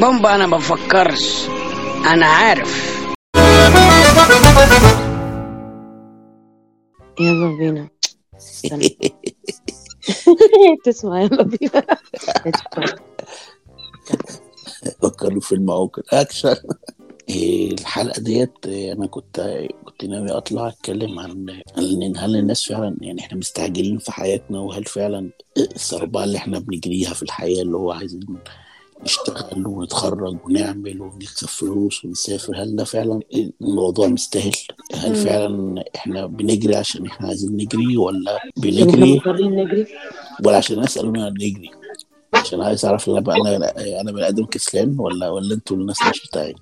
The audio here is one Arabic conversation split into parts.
بومبا أنا بفكرش. أنا عارف. يلا بينا. تسمع يلا بينا. فكروا في المواقف اكشن إيه، الحلقة ديت أنا كنت كنت ناوي أطلع أتكلم عن عن هل الناس فعلا يعني إحنا مستعجلين في حياتنا وهل فعلا الصربعه اللي إحنا بنجريها في الحياة اللي هو عايزين نشتغل ونتخرج ونعمل ونكسب فلوس ونسافر. هل ده فعلا الموضوع مستاهل؟ هل. فعلا إحنا بنجري عشان إحنا عايزين نجري ولا إحنا بنجري؟ نجري؟ ولا عشان الناس قالوا لنا نجري. عشان عايز أعرف أنا بقى أنا أنا بني آدم كسلان ولا ولا أنتوا الناس مش بتاعي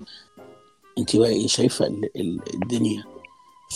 انت بقى إيه شايفة ال- ال- الدنيا؟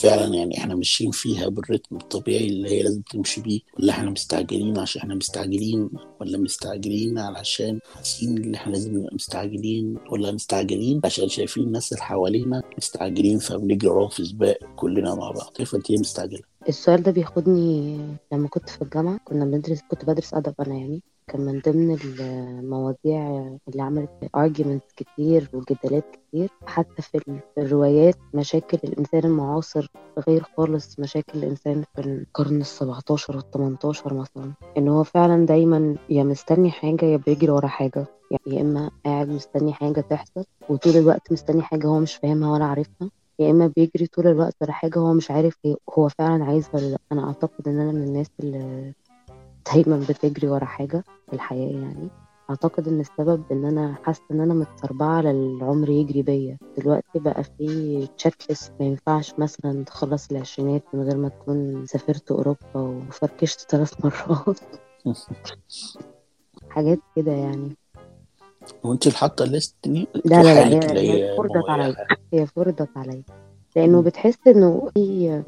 فعلا يعني إحنا ماشيين فيها بالريتم الطبيعي اللي هي لازم تمشي بيه ولا إحنا مستعجلين عشان إحنا مستعجلين ولا مستعجلين علشان حاسين إن إحنا لازم نبقى مستعجلين ولا مستعجلين عشان شايفين الناس اللي حوالينا مستعجلين فبنجري وراهم في سباق كلنا مع بعض. شايفه أنت إيه مستعجلة؟ السؤال ده بياخدني لما كنت في الجامعة كنا بندرس كنت بدرس أدب أنا يعني. كان من ضمن المواضيع اللي عملت arguments كتير وجدالات كتير حتى في ال- في الروايات مشاكل الإنسان المعاصر غير خالص مشاكل الإنسان في القرن السبعتاشر والتمنتاشر مثلا. إن هو فعلا دايما يا مستني حاجة يا بيجري ورا حاجة يعني يا إما قاعد مستني حاجة تحصل وطول الوقت مستني حاجة هو مش فاهمها ولا عارفها يا إما بيجري طول الوقت ورا حاجة هو مش عارف هو فعلا عايزها ولا لأ. أنا أعتقد إن أنا من الناس اللي دايما بتجري ورا حاجة في الحياة يعني. أعتقد إن السبب إن أنا حاسة إن أنا متسربعة على العمر يجري بيا. دلوقتي بقى في تشيك ليست ما ينفعش مثلا تخلص العشرينات من غير ما تكون سافرت أوروبا وفركشت ثلاث مرات. حاجات كده يعني. وانت اللي حاطة ال list دي؟ لا لا لا هي, فرضت عليا. هي فرضت عليا. لأنه. بتحس إنه في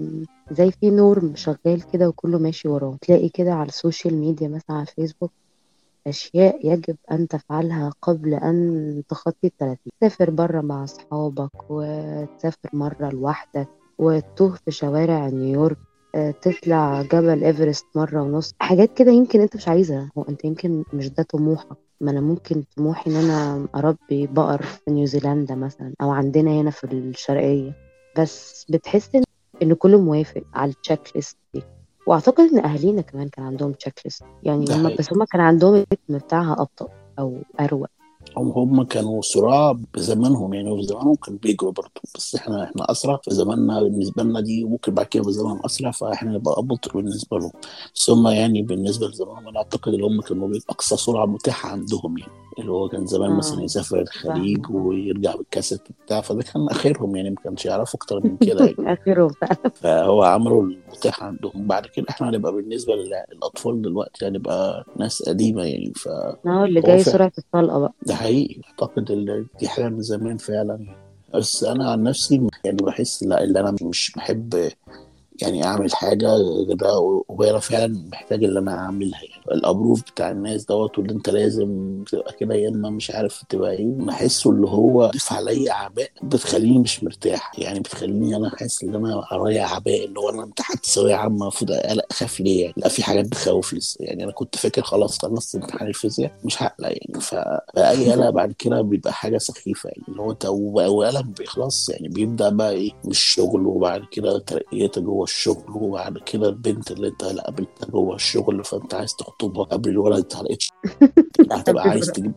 زي في norm شغال كده وكله ماشي وراه. تلاقي كده على ال social media مثلا على فيسبوك أشياء يجب أن تفعلها قبل أن تخطي الثلاثين تسافر برا مع أصحابك وتسافر مرة لوحدك وتتوه في شوارع نيويورك آه، تطلع جبل إيفرست مرة ونص. حاجات كده يمكن أنت مش عايزها. هو أنت يمكن مش ده طموحك. ما أنا ممكن طموحي إن أنا أربي بقر في نيوزيلندا مثلا أو عندنا هنا في الشرقية. بس بتحس إن إن كله موافق على ال checklist دي. وأعتقد إن أهالينا كمان كان عندهم checklist يعني هم. بس هم كان عندهم ال rhythm بتاعها أبطأ أو أروق. هم هم كانوا صراع بزمانهم يعني وفي زمانهم كانوا بيجروا برضه بس إحنا إحنا أسرع في زماننا بالنسبة لنا دي ممكن بعد كده بزمانهم أسرع فإحنا نبقى ابطا بالنسبة لهم بس هم يعني بالنسبة لزمانهم أنا أعتقد إن هم كانوا اقصى سرعة متاحة عندهم يعني اللي هو كان زمان آه. مثلا يسافر الخليج. ويرجع بالكاسيت بتاع فده كان آخرهم يعني ما كانش يعرفوا أكتر من كده يعني آخرهم فهو عملوا المتاح عندهم بعد كده إحنا هنبقى بالنسبة للأطفال دلوقتي هنبقى ناس قديمة يعني ف هو اللي جاي. سرعة الطلقة بقى ده حقيقي أعتقد دي حاجة من زمان فعلا. بس أنا عن نفسي يعني بحس لا اللي أنا مش بحب يعني أعمل حاجة ده وأنا فعلا محتاج اللي أنا أعملها يعني. الابروف بتاع الناس دوت واللي أنت لازم تبقى كده يا اما مش عارف تبقى إيه. بحسه اللي هو ضيف عليا أعباء بتخليني مش مرتاح يعني بتخليني أنا حاسس إن أنا عليا أعباء اللي هو أنا امتحنت ثانوية عامة المفروض اقلق أخاف ليه يعني؟ لا في حاجات بتخوف لسه يعني. أنا كنت فاكر خلاص خلصت امتحان الفيزياء مش هقلق يعني. فاي قلق بعد كده بيبقى حاجة سخيفة يعني. اللي هو وقلق بيخلص يعني. بيبدأ بقى إيه؟ مش شغل وبعد كده ترقيتك جوه الشغل وبعد كده البنت اللي انت قابلتها جوه الشغل فأنت عايز تخطبها قبل الولد انت لقيتش هتبقى عايز تجيب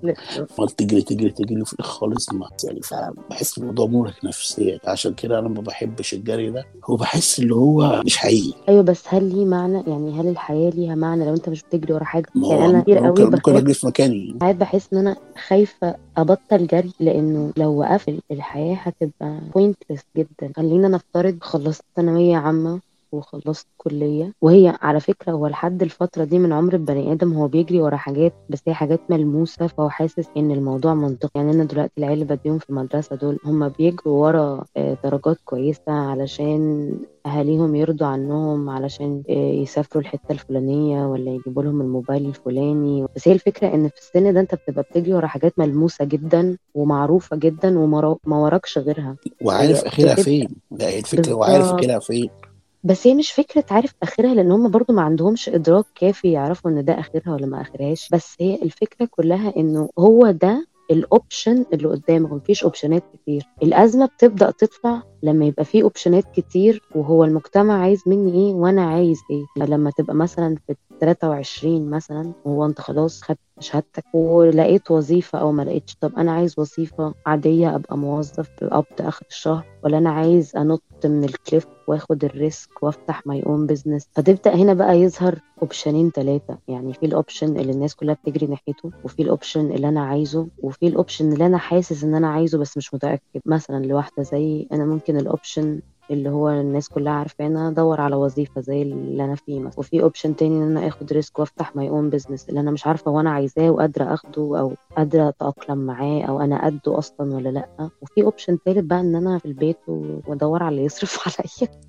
تجري تجري تجري الآخر خالص ما يعني فبحس الموضوع مرهق نفسيا. عشان كده أنا ما بحبش الجري ده. وبحس اللي هو مش حقيقي. أيوه بس هل ليه معنى؟ يعني هل الحياة ليها معنى لو أنت مش بتجري ورا حاجة؟ ما يعني أنا كتير قوي ممكن أجري في مكاني. ساعات بحس إن أنا خايفة أبطل جري لأنه لو وقفت الحياة هتبقى بوينتلس جدا. خلينا نفترض خلصت ثانوية عامة وخلصت كلية. وهي على فكرة هو لحد الفترة دي من عمر البني آدم هو بيجري ورا حاجات بس هي حاجات ملموسة فهو حاسس إن الموضوع منطقي. يعني أنا دلوقتي العيال اللي بديهم في المدرسة دول هم بيجروا ورا آه، درجات كويسة علشان أهاليهم يرضوا عنهم علشان آه، يسافروا الحتة الفلانية ولا يجيبوا لهم الموبايل الفلاني. بس هي الفكرة إن في السن ده أنت بتبقى بتجري ورا حاجات ملموسة جدا ومعروفة جدا وما وراكش غيرها. وعارف اخرها بتبقى- فين؟ لا هي الفكرة هو عارف. اخرها فين؟ بس هي مش فكرة عارف آخرها لأن هم برضو ما عندهمش إدراك كافي يعرفوا إن ده آخرها ولا ما آخرهاش. بس هي الفكرة كلها إنه هو ده ال option اللي قدامك مفيش option ات كتير. الأزمة بتبدأ تطلع لما يبقى في option ات كتير وهو المجتمع عايز مني إيه وأنا عايز إيه. لما تبقى مثلا في 23 مثلا وهو أنت خلاص خدت شهادتك ولقيت وظيفة أو ما لقيتش طب أنا عايز وظيفة عادية أبقى موظف قبض آخر الشهر ولا أنا عايز أنط من ال cliff وآخد ال risk وأفتح my own business فتبدأ هنا بقى يظهر option ين ثلاثة يعني في ال option اللي الناس كلها بتجري ناحيته وفي ال option اللي أنا عايزه وفي ال option اللي أنا حاسس إن أنا عايزه بس مش متأكد. مثلا لواحدة زي أنا ممكن ال option اللي هو الناس كلها عارفاه إن أنا أدور على وظيفة زي اللي أنا فيه مثلا. وفي option تاني إن أنا آخد risk وأفتح my own business اللي أنا مش عارفة وأنا عايزاه وقادرة آخده أو قادرة أتأقلم معاه أو أنا قده أصلا ولا لأ. وفي option تالت بقى إن أنا في البيت وأدور على اللي يصرف عليا.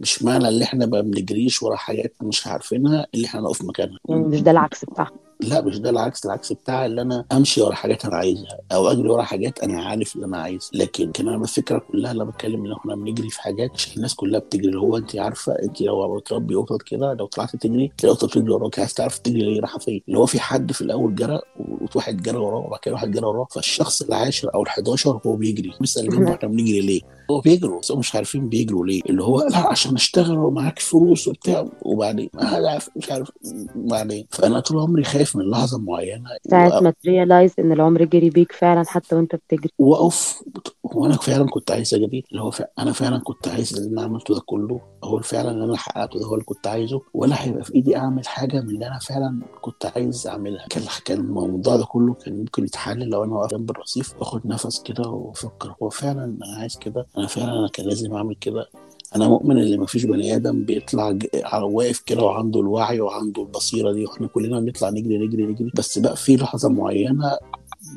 مش معنى اللي إحنا ما بنجريش ورا حاجات مش عارفينها اللي إحنا نقف مكانها. يعني مش ده العكس بتاعها لا مش ده العكس العكس بتاع اللي أنا أمشي ورا حاجات أنا عايزها أو أجري ورا حاجات أنا عارف اللي أنا عايزها. لكن كمان الفكرة كلها لما بتكلم إن إحنا بنجري في حاجات مش الناس كلها بتجري. اللي هو أنت عارفة أنت لو بتربي قطط كده لو طلعت تجري تلاقي قطة بتجري وراك. عايز تعرف تجري ليه؟ رايحة فين؟ اللي هو في حد في الأول جرى وواحد جرى وراه وبعد كده واحد جرى وراه فالشخص العاشر أو ال11 هو بيجري. مثلا إحنا بنجري ليه؟ هو بيجروا بس مش عارفين بيجروا ليه اللي هو لا عشان اشتغل ومعاك فلوس وبتاع وبعدين مش عارف وبعدين فأنا طول عمري خايف من لحظة معينة. ساعة ما تريلايز إن العمر جري بيك فعلا حتى وأنت بتجري. واقف وأنا فعلا كنت عايز أجري؟ اللي هو فعلا أنا فعلا كنت عايز اللي أنا عملته ده كله؟ هو فعلا اللي أنا حققته ده هو اللي كنت عايزه؟ ولا هيبقى في إيدي أعمل حاجة من اللي أنا فعلا كنت عايز أعملها؟ كان كان الموضوع ده كله كان ممكن يتحل لو أنا واقف جنب الرصيف واخد نفس كده وأفكر هو فعلا أنا عايز كده؟ أنا فعلا أنا كان لازم أعمل كده. أنا مؤمن إن مفيش بني آدم بيطلع واقف كده وعنده الوعي وعنده البصيرة دي وإحنا كلنا بنطلع نجري نجري نجري. بس بقى في لحظة معينة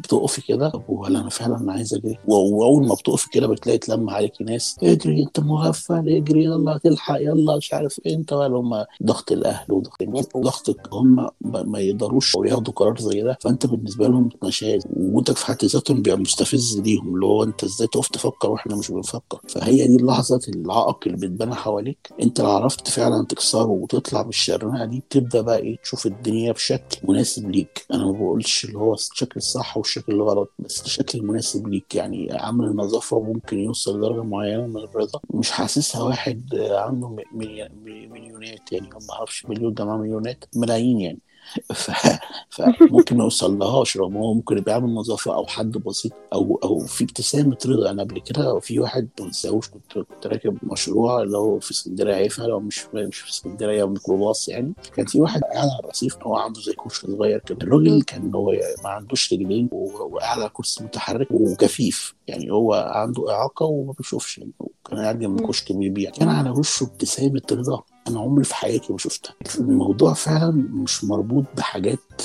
بتقفي كده ولا أنا فعلا عايز أجري. وأول ما بتقفي كده بتلاقي تلم عليكي ناس اجري أنت مغفل اجري يلا تلحق يلا مش عارف إيه. أنت بقى هم ضغط الأهل وضغط الناس وضغطك هم ما يقدروش ياخدوا قرار زي ده. فأنت بالنسبة لهم نشاز وجودك في حد ذاتهم بيبقى مستفز ليهم اللي هو أنت إزاي تقف تفكر وإحنا مش بنفكر؟ فهي دي اللحظة العائق اللي بتبان حواليك. أنت لو عرفت فعلا تكسره وتطلع بالشرنقة دي بتبدأ بقى إيه تشوف الدنيا بشكل مناسب ليك. أنا ما بقولش اللي هو الشكل الصح والشكل الغلط بس الشكل المناسب ليك يعني عمل النظافة ممكن يوصل لدرجة معينة من الرضا مش حاسسها واحد عنده مليونات يعني ما أعرفش مليون جماعة مليونات ملايين يعني. فممكن ما يوصلهاش رغم هو ممكن يبقى يعمل نظافة أو حد بسيط أو أو في ابتسامة رضا. أنا قبل كده في واحد ما انساهوش كنت كنت راكب مشروع اللي هو في اسكندرية عيفا لو مش مش في اسكندرية ميكروباص يعني. كان في واحد قاعد على الرصيف هو عنده زي كرسي صغير كده. الراجل كان هو ما عندوش رجلين وقاعد على كرسي متحرك وكفيف يعني هو عنده إعاقة وما بيشوفش يعني كان قاعد جنب كشك بيبيع. كان على وشه ابتسامة رضا. أنا عمري في حياتي ما شفتها. الموضوع فعلا مش مربوط بحاجات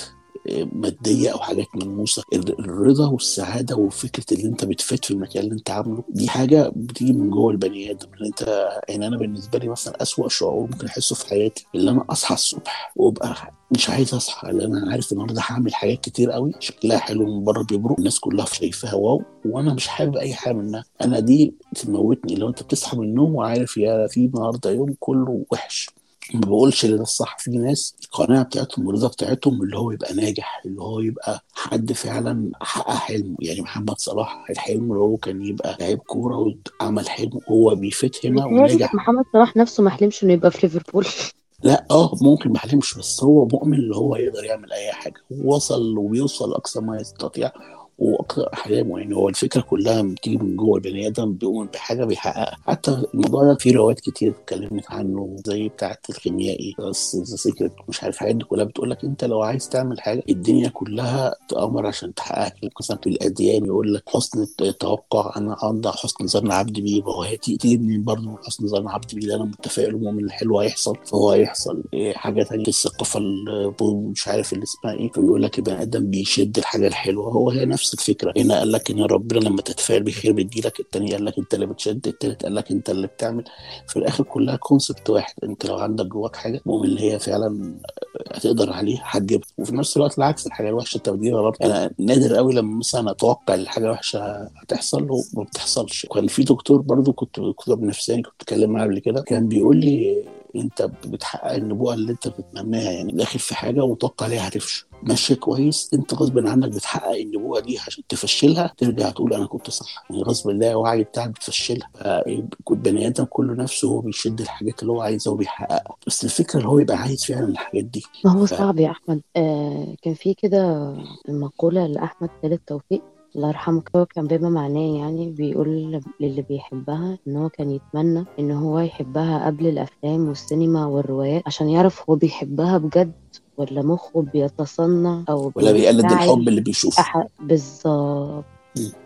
مادية أو حاجات ملموسه الرضا والسعادة وفكرة اللي أنت بتفيد في المكان اللي أنت عامله دي حاجة بتيجي من جوه البني آدم. اللي أنت يعني أنا بالنسبة لي مثلا أسوأ شعور ممكن أحسه في حياتي اللي أنا أصحى الصبح وأبقى مش عايز أصحى لأن أنا عارف النهارده هعمل حاجات كتير قوي شكلها حلو من بره بيبرق الناس كلها شايفاها واو وأنا مش حابب أي حاجة منها. أنا دي تموتني. لو أنت بتصحى من النوم وعارف يا في النهارده يوم كله وحش. ما بقولش ان ده الصح. في ناس القناعه بتاعتهم والرضا بتاعتهم اللي هو يبقى ناجح اللي هو يبقى حد فعلا حقق حلمه يعني محمد صلاح الحلم اللي هو كان يبقى لعيب كورة وعمل حلم وهو بيفت هنا ونجح. محمد صلاح نفسه ما حلمش إنه يبقى في ليفربول. لا آه ممكن ما حلمش بس هو مؤمن اللي هو يقدر يعمل أي حاجة. ووصل وبيوصل أقصى ما يستطيع. واقصى احلامه يعني هو الفكرة كلها بتيجي من جوه البني آدم بيؤمن بحاجة بيحققها. حتى الموضوع ده في روايات كتير اتكلمت عنه زي بتاعة الخيميائي سيكريت مش عارف الحاجات دي كلها بتقول لك أنت لو عايز تعمل حاجة الدنيا كلها تأمر عشان تحققها. مثلا في الأديان يقول لك حسن التوقع أنا اضع حسن ظن عبدي بيه. وهو تيجي منين برضه من حسن ظن عبدي بيه؟ أنا متفائل ومؤمن الحلو هيحصل فهو هيحصل. إيه حاجة ثانية الثقافة مش عارف اللي اسمها إيه فبيقول لك البني آدم بيشد الحاجة الحلوة. هو هي نفس الفكرة. هنا قال لك إن ربنا لما تتفائل بخير بيديلك التاني قال لك أنت اللي بتشد التالت قال لك أنت اللي بتعمل. في الآخر كلها كونسبت واحد. أنت لو عندك جواك حاجة مؤمن اللي هي فعلا هتقدر عليها هتجيبها. وفي نفس الوقت العكس الحاجة الوحشة انت بتجيبها برضه أنا نادر قوي لما مثلا أتوقع إن حاجة وحشه هتحصل وما بتحصلش. كان في دكتور برضه كنت دكتور نفساني كنت بتكلم معاه قبل كده. كان بيقول لي انت بتحقق النبوءة اللي انت بتتمناها يعني. داخل في حاجة ومتوقع عليها هتفشل. ماشيه كويس. انت غصب عنك بتحقق النبوءة دي عشان تفشلها ترجع تقول أنا كنت صح. يعني غصب الله الوعي بتاعك بتفشلها. فالبني آدم كله نفسه هو بيشد الحاجات اللي هو عايزها وبيحققها. بس الفكرة اللي هو يبقى عايز فعلا الحاجات دي. ما هو ف- صعب يا أحمد. آه كان في كده مقولة لأحمد خالد توفيق الله يرحمه هو كان بما معناه يعني بيقول للي بيحبها إن هو كان يتمنى إن هو يحبها قبل الأفلام والسينما والروايات عشان يعرف هو بيحبها بجد ولا مخه بيتصنع أو ولا بيقلد الحب اللي بيشوفه. بالظبط.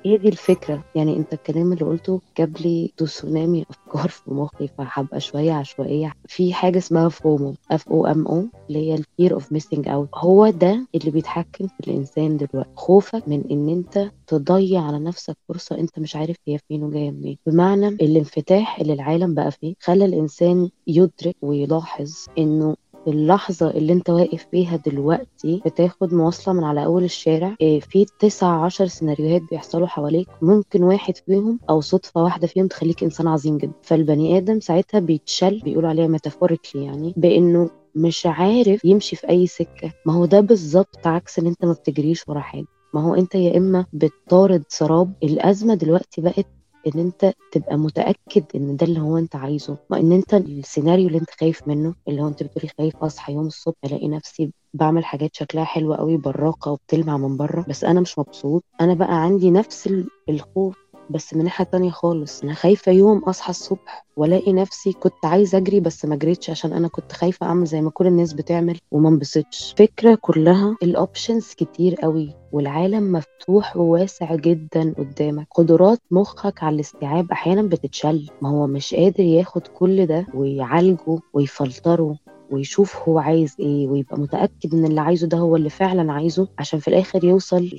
هي دي الفكرة؟ يعني انت الكلام اللي قلته جاب لي تسونامي افكار في مخي فهبقى شوية عشوائية. في حاجة اسمها FOMO F O M O اللي هي ال fear of missing out هو ده اللي بيتحكم في الإنسان دلوقتي. خوفك من إن أنت تضيع على نفسك فرصة أنت مش عارف هي فين وجاية منين. بمعنى الانفتاح اللي العالم بقى فيه خلى الإنسان يدرك ويلاحظ إنه اللحظة اللي انت واقف فيها دلوقتي بتاخد مواصلة من على أول الشارع إيه، في تسع عشر سيناريوهات بيحصلوا حواليك ممكن واحد فيهم أو صدفة واحدة فيهم تخليك إنسان عظيم جدا. فالبني آدم ساعتها بيتشل بيقولوا عليها ميتافوريكلي يعني بإنه مش عارف يمشي في أي سكة. ما هو ده بالظبط عكس إن أنت ما بتجريش ورا حاجة. ما هو أنت يا إما بتطارد سراب الأزمة دلوقتي بقت إن أنت تبقى متأكد إن ده اللي هو أنت عايزه ما إن أنت السيناريو اللي أنت خايف منه اللي هو أنت بتقولي خايف أصحى يوم الصبح ألاقي نفسي بعمل حاجات شكلها حلو قوي براقة وبتلمع من بره بس أنا مش مبسوط. أنا بقى عندي نفس ال- الخوف بس من ناحية تانية خالص. أنا خايفة يوم أصحى الصبح وألاقي نفسي كنت عايزة أجري بس ما جريتش عشان أنا كنت خايفة أعمل زي ما كل الناس بتعمل وما انبسطش. فكرة كلها ال options كتير قوي والعالم مفتوح وواسع جدا قدامك. قدرات مخك على الاستيعاب أحيانا بتتشل. ما هو مش قادر ياخد كل ده ويعالجه ويفلتره ويشوف هو عايز إيه ويبقى متأكد إن اللي عايزه ده هو اللي فعلا عايزه عشان في الآخر يوصل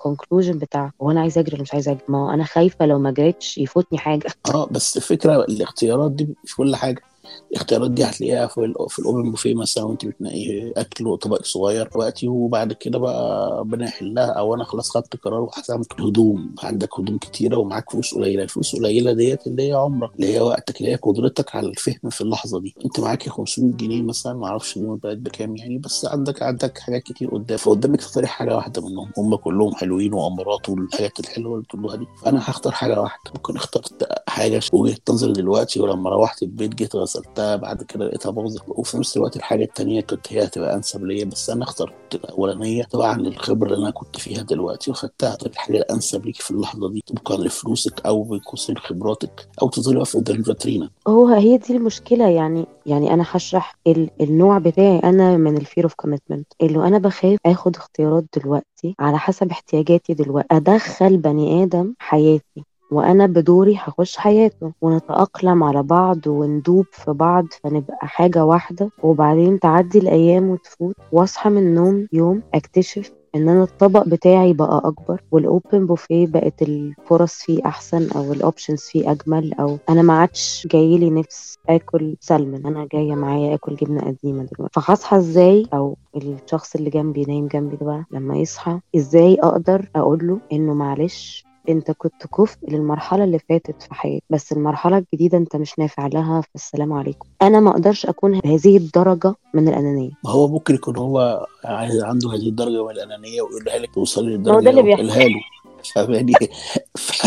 لل conclusion بتاع هو أنا عايز أجري ولا مش عايز أجري؟ ما أنا خايفة لو ما جريتش يفوتني حاجة. آه بس الفكرة الاختيارات دي في كل حاجة. الاختيارات دي هتلاقيها في في ال open buffet مثلا وأنت بتنقي أكل وطبق صغير دلوقتي وبعد كده بقى ربنا يحلها أو أنا خلاص خدت قرار وحسمت هدوم. عندك هدوم كتيرة ومعاك فلوس قليلة. الفلوس قليله ديت اللي هي عمرك اللي هي وقتك اللي هي قدرتك على الفهم في اللحظة دي. أنت معاك 500 جنيه مثلا ما أعرفش اليوم بقت بكام يعني بس عندك عندك حاجات كتير قدام. فقدامك تختاري حاجة واحدة منهم. هم كلهم حلوين وأمارات والحاجات الحلوة اللي بتقولوها دي. فأنا هختار حاجة واحدة. ممكن اخترت حاجة وجهة نظري دلوقتي ولما روحت البيت جيت غسلتها بعد كده لقيتها باظت وفي نفس الوقت الحاجة التانية كنت هي هتبقى أنسب ليا بس أنا اخترت الاولانيه طبعا للخبرة اللي أنا كنت فيها دلوقتي وخدتها طب الحاجة الأنسب ليكي في اللحظة دي طبقا لفلوسك أو بقوسين خبراتك أو تظهري واقفه قدام الفاترينا هو هي دي المشكلة يعني يعني أنا هشرح ال- النوع بتاعي أنا من ال fear of commitment اللي أنا بخاف آخد اختيارات دلوقتي على حسب احتياجاتي دلوقتي أدخل بني آدم حياتي. وأنا بدوري هخش حياته ونتأقلم على بعض وندوب في بعض فنبقى حاجة واحدة وبعدين تعدي الأيام وتفوت وأصحى من النوم يوم أكتشف إن أنا الطبق بتاعي بقى أكبر وال open buffet بقت الفرص فيه أحسن أو ال options فيه أجمل أو أنا ما عادش جايلي نفس آكل سلمون أنا جاية معايا آكل جبنة قديمة دلوقتي. فهصحى إزاي؟ أو الشخص اللي جنبي نايم جنبي ده بقى لما يصحى إزاي أقدر أقول له إنه معلش انت كنت كفء للمرحلة اللي فاتت في حياتك بس المرحلة الجديدة انت مش نافع لها فالسلام عليكم. أنا ما أقدرش اكون بهذه الدرجة من الأنانية. ما هو ممكن يكون هو عايز عنده هذه الدرجة من الأنانية ويقولها لك توصلي ما هو للدرجه ده اللي بيحصل. فاهماني؟ ف...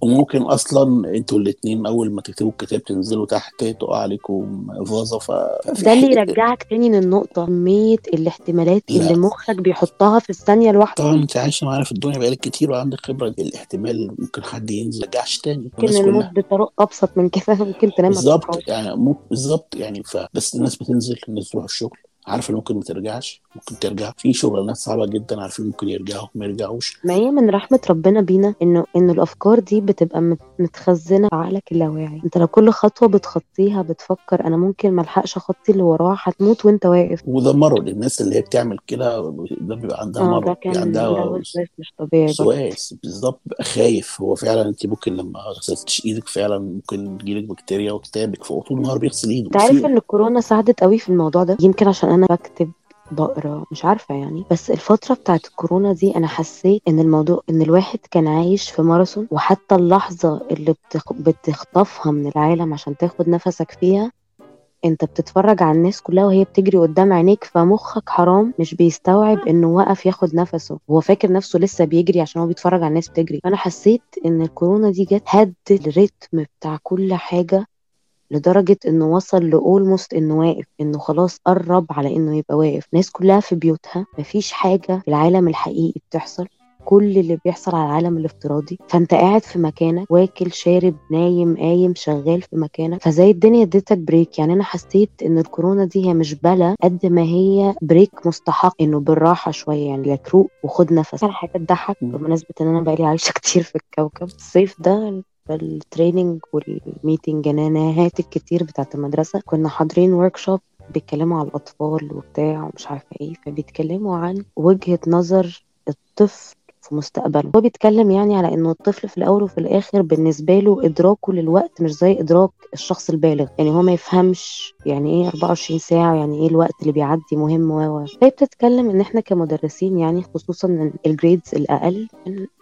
وممكن أصلا أنتوا الاثنين أول ما تكتبوا الكتاب تنزلوا تحت تقع عليكم فازه ف... ده اللي يرجعك تاني للنقطة كمية الاحتمالات اللي لا مخك بيحطها في الثانية الواحدة. طبعا انت عايشة معانا في الدنيا بقالك كتير وعندك خبرة الاحتمال ممكن حد ينزل. يرجعش تاني ممكن الموت بطرق أبسط من كده ممكن تنام بالظبط يعني بالظبط يعني ف... بس الناس بتنزل الناس تروح الشغل. عارفه ممكن ما ترجعش؟ ممكن ترجع. في شغلانات صعبة جدا عارفين ممكن يرجعوا ما يرجعوش. ما هي من رحمة ربنا بينا إنه إن الأفكار دي بتبقى مت- متخزنة في عقلك اللاواعي. أنت لو كل خطوة بتخطيها بتفكر أنا ممكن ملحقش أخطي اللي وراها هتموت وأنت واقف. وده مرض. الناس اللي هي بتعمل كده ده بيبقى عندها ده مرض. ده عندها وسواس مش طبيعي وسواس بالظبط. بيبقى خايف. هو فعلا أنت ممكن لما ما غسلتش إيدك فعلا ممكن تجيلك بكتيريا وكتابك فهو طول النهار بيغسل إيده. أنت عارف إن الكورونا ساعدت قوي في الموضوع ده؟ يمكن عشان أنا بكتب بقرا مش عارفة يعني. بس الفترة بتاعت الكورونا دي أنا حسيت إن الموضوع إن الواحد كان عايش في ماراثون وحتى اللحظة اللي بتخ... بتخطفها من العالم عشان تاخد نفسك فيها أنت بتتفرج على الناس كلها وهي بتجري قدام عينيك فمخك حرام مش بيستوعب إنه وقف ياخد نفسه. هو فاكر نفسه لسه بيجري عشان هو بيتفرج على الناس بتجري. فأنا حسيت إن الكورونا دي جت هد الريتم بتاع كل حاجة. لدرجة إنه وصل ل almost إنه واقف إنه خلاص قرب على إنه يبقى واقف. الناس كلها في بيوتها مفيش حاجة في العالم الحقيقي بتحصل. كل اللي بيحصل على العالم الافتراضي. فأنت قاعد في مكانك واكل شارب نايم قايم شغال في مكانك. فزي الدنيا اديتك break يعني أنا حسيت إن الكورونا دي هي مش بلاء قد ما هي break مستحق. إنه بالراحة شوية يعني لك روق وخد نفس. على حاجة تضحك بمناسبة إن أنا بقالي عايشة كتير في الكوكب. الصيف ده ال training وال meeting أنا نهايات الكتير بتاعت المدرسة. كنا حاضرين workshop بيتكلموا على الأطفال وبتاع ومش عارفة إيه فبيتكلموا عن وجهة نظر الطفل في مستقبله. هو بيتكلم يعني على إنه الطفل في الأول وفي الآخر بالنسبة له إدراكه للوقت مش زي إدراك الشخص البالغ. يعني هو ما يفهمش يعني إيه 24 ساعة يعني إيه الوقت اللي بيعدي مهم و فهي بتتكلم إن إحنا كمدرسين يعني خصوصا ال grades الأقل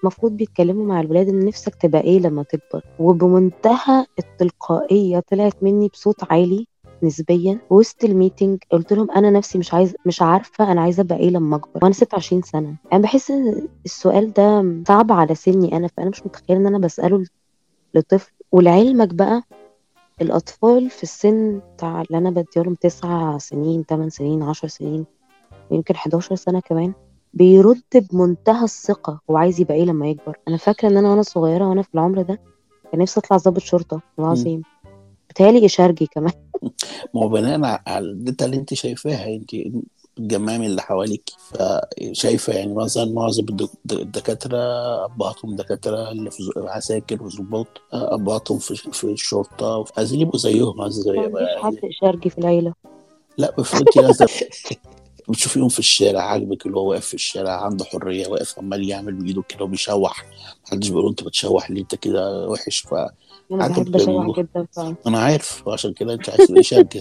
المفروض بيتكلموا مع الولاد إن نفسك تبقى إيه لما تكبر. وبمنتهى التلقائية طلعت مني بصوت عالي نسبيا وسط الميتنج قلت لهم أنا نفسي مش عايز مش عارفة أنا عايزة أبقى إيه لما أكبر. وأنا 26 سنة. أنا بحس إن السؤال ده صعب على سني أنا فأنا مش متخيلة إن أنا بسأله لطفل. ولعلمك بقى الأطفال في السن بتاع اللي أنا بديهم تسعة سنين 8 سنين 10 سنين يمكن 11 سنة كمان بيرد بمنتهى الثقة هو عايز يبقى إيه لما يكبر. أنا فاكرة إن أنا وأنا صغيرة وأنا في العمر ده كان نفسي أطلع ضابط شرطة. العظيم. بتهيألي إشارجي كمان. ما هو بناء على الداتا اللي انت شايفاها انت الجماعة اللي حواليك فشايفة يعني مثلا معظم الدكاترة أبهاتهم دكاترة اللي في عساكر وظباط أبهاتهم في, في الشرطة عايزين يبقوا زيهم عايز مفيش حد إشارجي في العيلة. لا بس انت لازم بتشوفيهم في الشارع عاجبك اللي هو واقف في الشارع عنده حرية واقف عمال يعمل بإيده كده وبيشوح محدش بيقول انت بتشوح ليه انت كده وحش ف أنا بحب اشوح جدا فعلا. أنا عارف عشان كده أنت عايز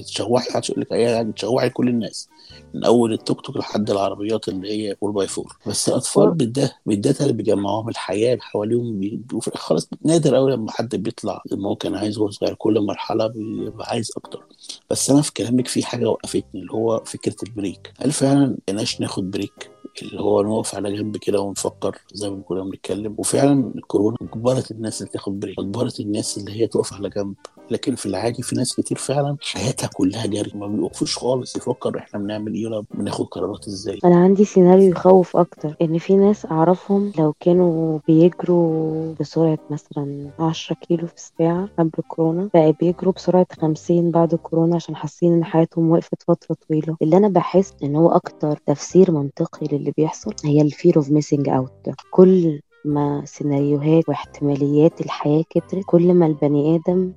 تشوحي محدش يقول لك اي حاجة تشوحي كل الناس. من أول التوك توك لحد العربيات اللي هي 4 باي 4 بس الأطفال بالده بالداتا اللي بيجمعوهم الحياة اللي حواليهم بيبقوا خلاص نادر قوي لما حد بيطلع. هو كان عايز وهو صغير كل مرحلة بيبقى عايز أكتر. بس أنا في كلامك في حاجة وقفتني اللي هو فكرة ال break. هل فعلا بقيناش ناخد break؟ اللي هو نقف على جنب كده ونفكر زي ما كنا بنتكلم؟ وفعلا الكورونا اجبرت الناس اللي تاخد break اجبرت الناس اللي هي تقف على جنب. لكن في العادي في ناس كتير فعلا حياتها كلها جري ما بيوقفوش خالص يفكر إحنا بنعمل إيه ولا بناخد قرارات إزاي. أنا عندي سيناريو يخوف أكتر إن في ناس أعرفهم لو كانوا بيجروا بسرعة مثلا 10 كيلو في الساعة قبل الكورونا بقى بيجروا بسرعة 50 بعد الكورونا عشان حاسين إن حياتهم وقفت فترة طويلة. اللي أنا بحس إن هو أكتر تفسير منطقي للي بيحصل هي ال fear of missing out كل ما سيناريوهات واحتماليات الحياة كترت كل ما البني آدم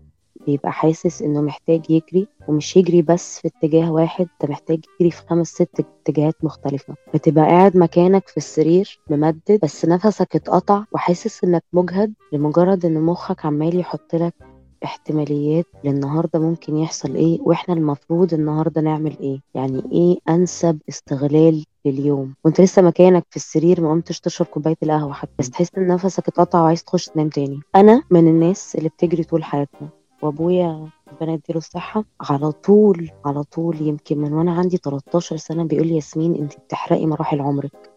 بيبقى حاسس إنه محتاج يجري ومش يجري بس في اتجاه واحد انت محتاج يجري في خمس ست اتجاهات مختلفة. بتبقى قاعد مكانك في السرير ممدد بس نفسك اتقطع وحاسس إنك مجهد لمجرد إن مخك عمال يحط لك احتماليات للنهاردة ممكن يحصل إيه وإحنا المفروض النهاردة نعمل إيه. يعني إيه أنسب استغلال لليوم؟ وأنت لسه مكانك في السرير ما قمتش تشرب كوباية القهوة حتى بس تحس إن نفسك اتقطع وعايز تخش تنام تاني. أنا من الناس اللي بتجري طول حياتنا. وأبويا ربنا يديله الصحة. على طول على طول يمكن من وأنا عندي 13 سنة بيقول لي ياسمين أنت بتحرقي مراحل عمرك.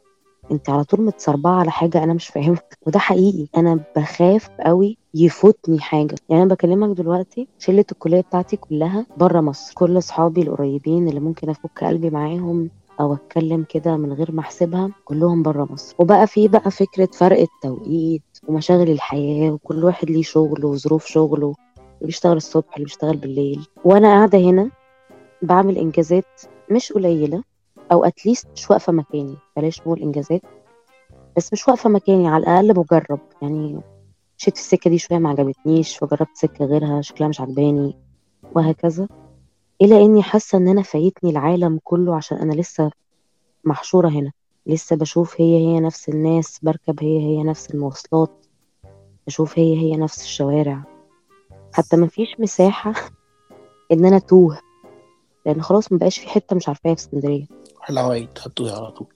أنت على طول متصربعة على حاجة أنا مش فاهمها. وده حقيقي. أنا بخاف قوي يفوتني حاجة. يعني أنا بكلمك دلوقتي شلة الكلية بتاعتي كلها بره مصر. كل أصحابي القريبين اللي ممكن أفك قلبي معاهم أو أتكلم كده من غير ما أحسبها كلهم بره مصر. وبقى في بقى فكرة فرق التوقيت ومشاغل الحياة وكل واحد ليه شغله وظروف شغله. اللي بيشتغل الصبح اللي بيشتغل بالليل. وأنا قاعدة هنا بعمل إنجازات مش قليلة أو اتليست مش واقفة مكاني. بلاش نقول إنجازات بس مش واقفة مكاني على الأقل بجرب. يعني مشيت في السكة دي شوية ما عجبتنيش فجربت سكة غيرها شكلها مش عجباني وهكذا. إلى إني حاسة إن أنا فايتني العالم كله عشان أنا لسه محشورة هنا. لسه بشوف هي هي نفس الناس بركب هي هي نفس المواصلات بشوف هي هي نفس الشوارع. حتى ما فيش مساحة إن أنا توه لأن خلاص ما بقاش في حتة مش عارفاها في اسكندرية. العوايد هتوه على طول.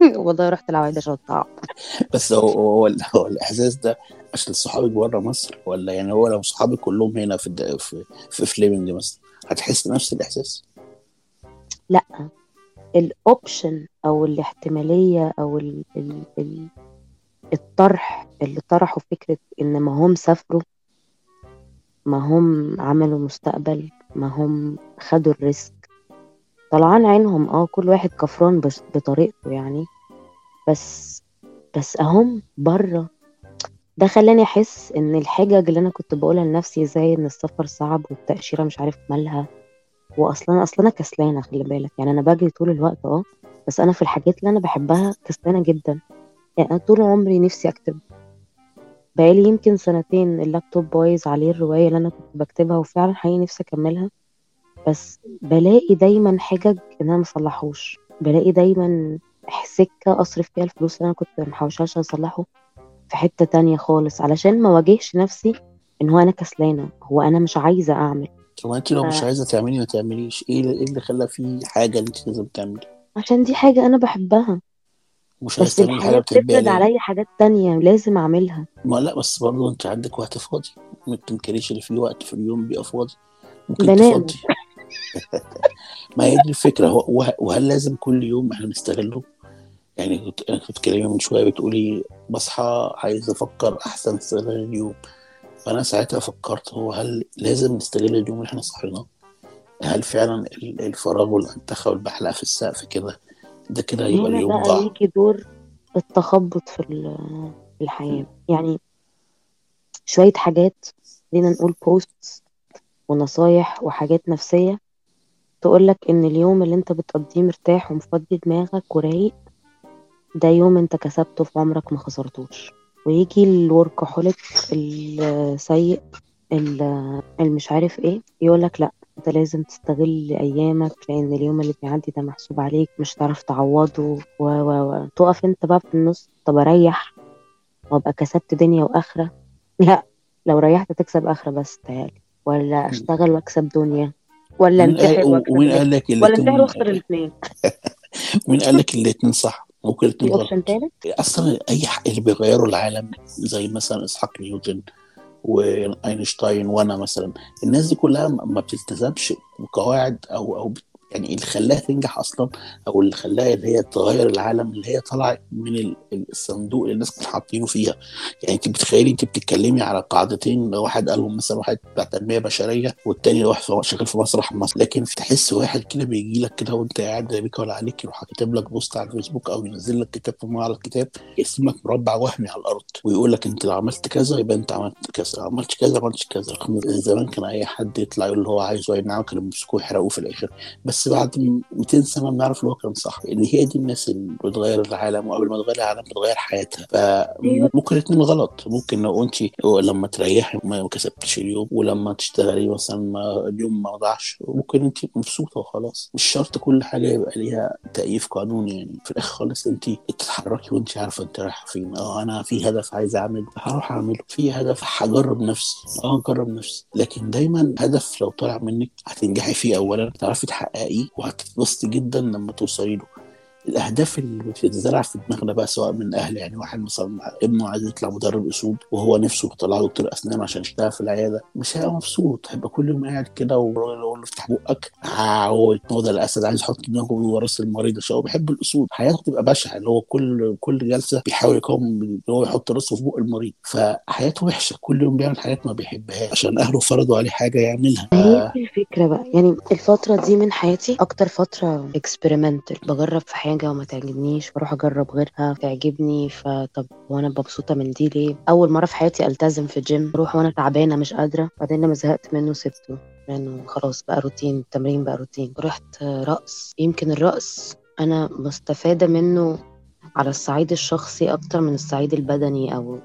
والله رحت العوايد عشان الطعم. بس هو هو, هو الإحساس ده عشان صحابك بره مصر؟ ولا يعني هو لو صحابك كلهم هنا في الد... في, في فليمنج مثلا هتحس نفس الإحساس؟ لا. ال option أو الاحتمالية أو ال ال ال الطرح اللي طرحوا فكرة إن ما هم سافروا ما هم عملوا مستقبل ما هم خدوا ال risk. طلعان عينهم آه كل واحد كفران بس بطريقته يعني. بس بس أهم برة ده خلاني أحس إن الحجج اللي أنا كنت بقولها لنفسي زي إن السفر صعب والتأشيرة مش عارف مالها. واصلا أصلا أنا كسلانة خلي بالك. يعني أنا بجري طول الوقت آه بس أنا في الحاجات اللي أنا بحبها كسلانة جدا. يعني أنا طول عمري نفسي أكتب. بقالي يمكن سنتين اللابتوب بايظ عليه الرواية اللي أنا كنت بكتبها وفعلا حقيقي نفسي أكملها. بس بلاقي دايما حجج إن أنا مصلحوش بلاقي دايما سكة أصرف فيها الفلوس اللي أنا كنت محوشاها عشان أصلحه في حتة تانية خالص علشان ما واجهش نفسي إن هو أنا كسلانة هو أنا مش عايزة أعمل. طب أنت لو مش ف- عايزة تعملي ما تعمليش إيه اللي, إيه اللي خلى في حاجة أنت لازم تعملي؟ عشان دي حاجة أنا بحبها. مش بس حاجة بتحبيها بتفرض ليه عليا حاجات تانية لازم أعملها. ما لا بس برضه أنت عندك وقت فاضي. ما تنكريش اللي فيه وقت في اليوم بيبقى فاضي. ممكن بنام. تفضي. ما هي دي الفكرة. وهل لازم كل يوم إحنا نستغله؟ يعني كنت أنا كنت بتكلمي من شوية بتقولي بصحى عايز أفكر أحسن استغلال اليوم. فأنا ساعتها فكرت هو هل لازم نستغل اليوم اللي إحنا صاحيينه هل فعلا ال- الفراغ والانتخاب والبحلقة في السقف كده ده كده يبقى هنا اليوم بقى. ضاع يجي دور التخبط في ال- في الحياة. يعني شوية حاجات خلينا نقول بوستس ونصايح وحاجات نفسية تقولك إن اليوم اللي أنت بتقضيه مرتاح ومفضي دماغك ورايق ده يوم أنت كسبته في عمرك ما خسرتوش. ويجي الوركهوليك السيء ال- المش عارف إيه يقولك لأ انت لازم تستغل ايامك لأن اليوم اللي بيعدي ده محسوب عليك مش هتعرف تعوضه و و و. تقف انت بقى في النص طب اريح وابقى كسبت دنيا واخرة؟ لا لو ريحت تكسب اخرة بس تعالي ولا اشتغل واكسب دنيا. ولا انتحر ومين قال لك ولا انتحر واخسر الاثنين ومين قال لك الاتنين صح؟ ممكن غلط. تالت؟ أصلا أي ح- اللي بيغيروا العالم زي مثلا إسحاق نيوتن وأينشتاين وأنا مثلا. الناس دي كلها ما بتلتزمش بقواعد أو أو يعني اللي خلاها تنجح أصلا أو اللي خلاها اللي هي تغير العالم اللي هي طلعت من ال- ال- الصندوق اللي الناس كانوا حاطينه فيها. يعني أنت بتخيلي أنت بتتكلمي على قاعدتين واحد قالهم مثلا واحد بتاع تنمية بشرية والتاني واحد شغال في مسرح مصر. لكن تحس واحد كده بيجي لك كده وأنت قاعد لا بيك ولا عليك يروح كاتب لك بوست على الفيسبوك أو ينزل لك كتاب في معرض الكتاب يرسم لك مربع وهمي على الأرض. ويقول لك أنت لو عملت كذا يبقى أنت عملت كذا لو عملت كذا ما عملتش كذا. زمان كان أي حد يطلع يقول اللي هو عايزه أي نعم كانوا بيمسكوه يحرقوه في الآخر. بس بعد 200 سنة بنعرف اللي هو كان صح ان هي دي الناس اللي بتغير العالم وقبل ما تغير العالم بتغير حياتها. فممكن الاثنين غلط ممكن لو انت لما تريحي ما كسبتش اليوم ولما تشتغلي مثلا ما اليوم ما ضاعش ممكن انت مبسوطة وخلاص. مش شرط كل حاجة يبقى ليها تأييف قانوني يعني. في الآخر خالص انت تتحركي وانت عارفة انت رايحة فين. آه أنا في هدف عايز أعمله هروح أعمله. في هدف هجرب نفسي. آه هجرب نفسي. لكن دايما هدف لو طلع منك هتنجحي فيه اولا تعرفي تحققيه وهتتبسطي جدا لما توصلي له. الأهداف اللي بتتزرع في دماغنا بقى سواء من أهل يعني واحد مثلا ابنه عايز يطلع مدرب أسود وهو نفسه يطلع دكتور أسنان عشان يشتغل في العيادة مش هيبقى مبسوط هيبقى كل يوم قاعد كده والراجل يقول له افتح بقك هو ده الأسد عايز يحط دماغه ورا راس المريض عشان هو بيحب الأسود. حياته تبقى بشعة اللي هو كل كل جلسة بيحاول يقاوم إن هو يحط راسه في بق المريض. فحياته وحشة كل يوم بيعمل حاجات ما بيحبهاش عشان أهله فرضوا عليه حاجة يعملها. هي دي الفكرة بقى يعني الفترة دي من حياتي أكتر فترة experimental بجرب في حاجة وما تعجبنيش بروح أجرب غيرها تعجبني فطب وأنا مبسوطة من دي ليه؟ أول مرة في حياتي ألتزم في الجيم أروح وأنا تعبانة مش قادرة بعدين لما زهقت منه سبته. لأنه خلاص بقى روتين التمرين بقى روتين. رحت رقص. يمكن الرقص أنا مستفادة منه على الصعيد الشخصي أكتر من الصعيد البدني أو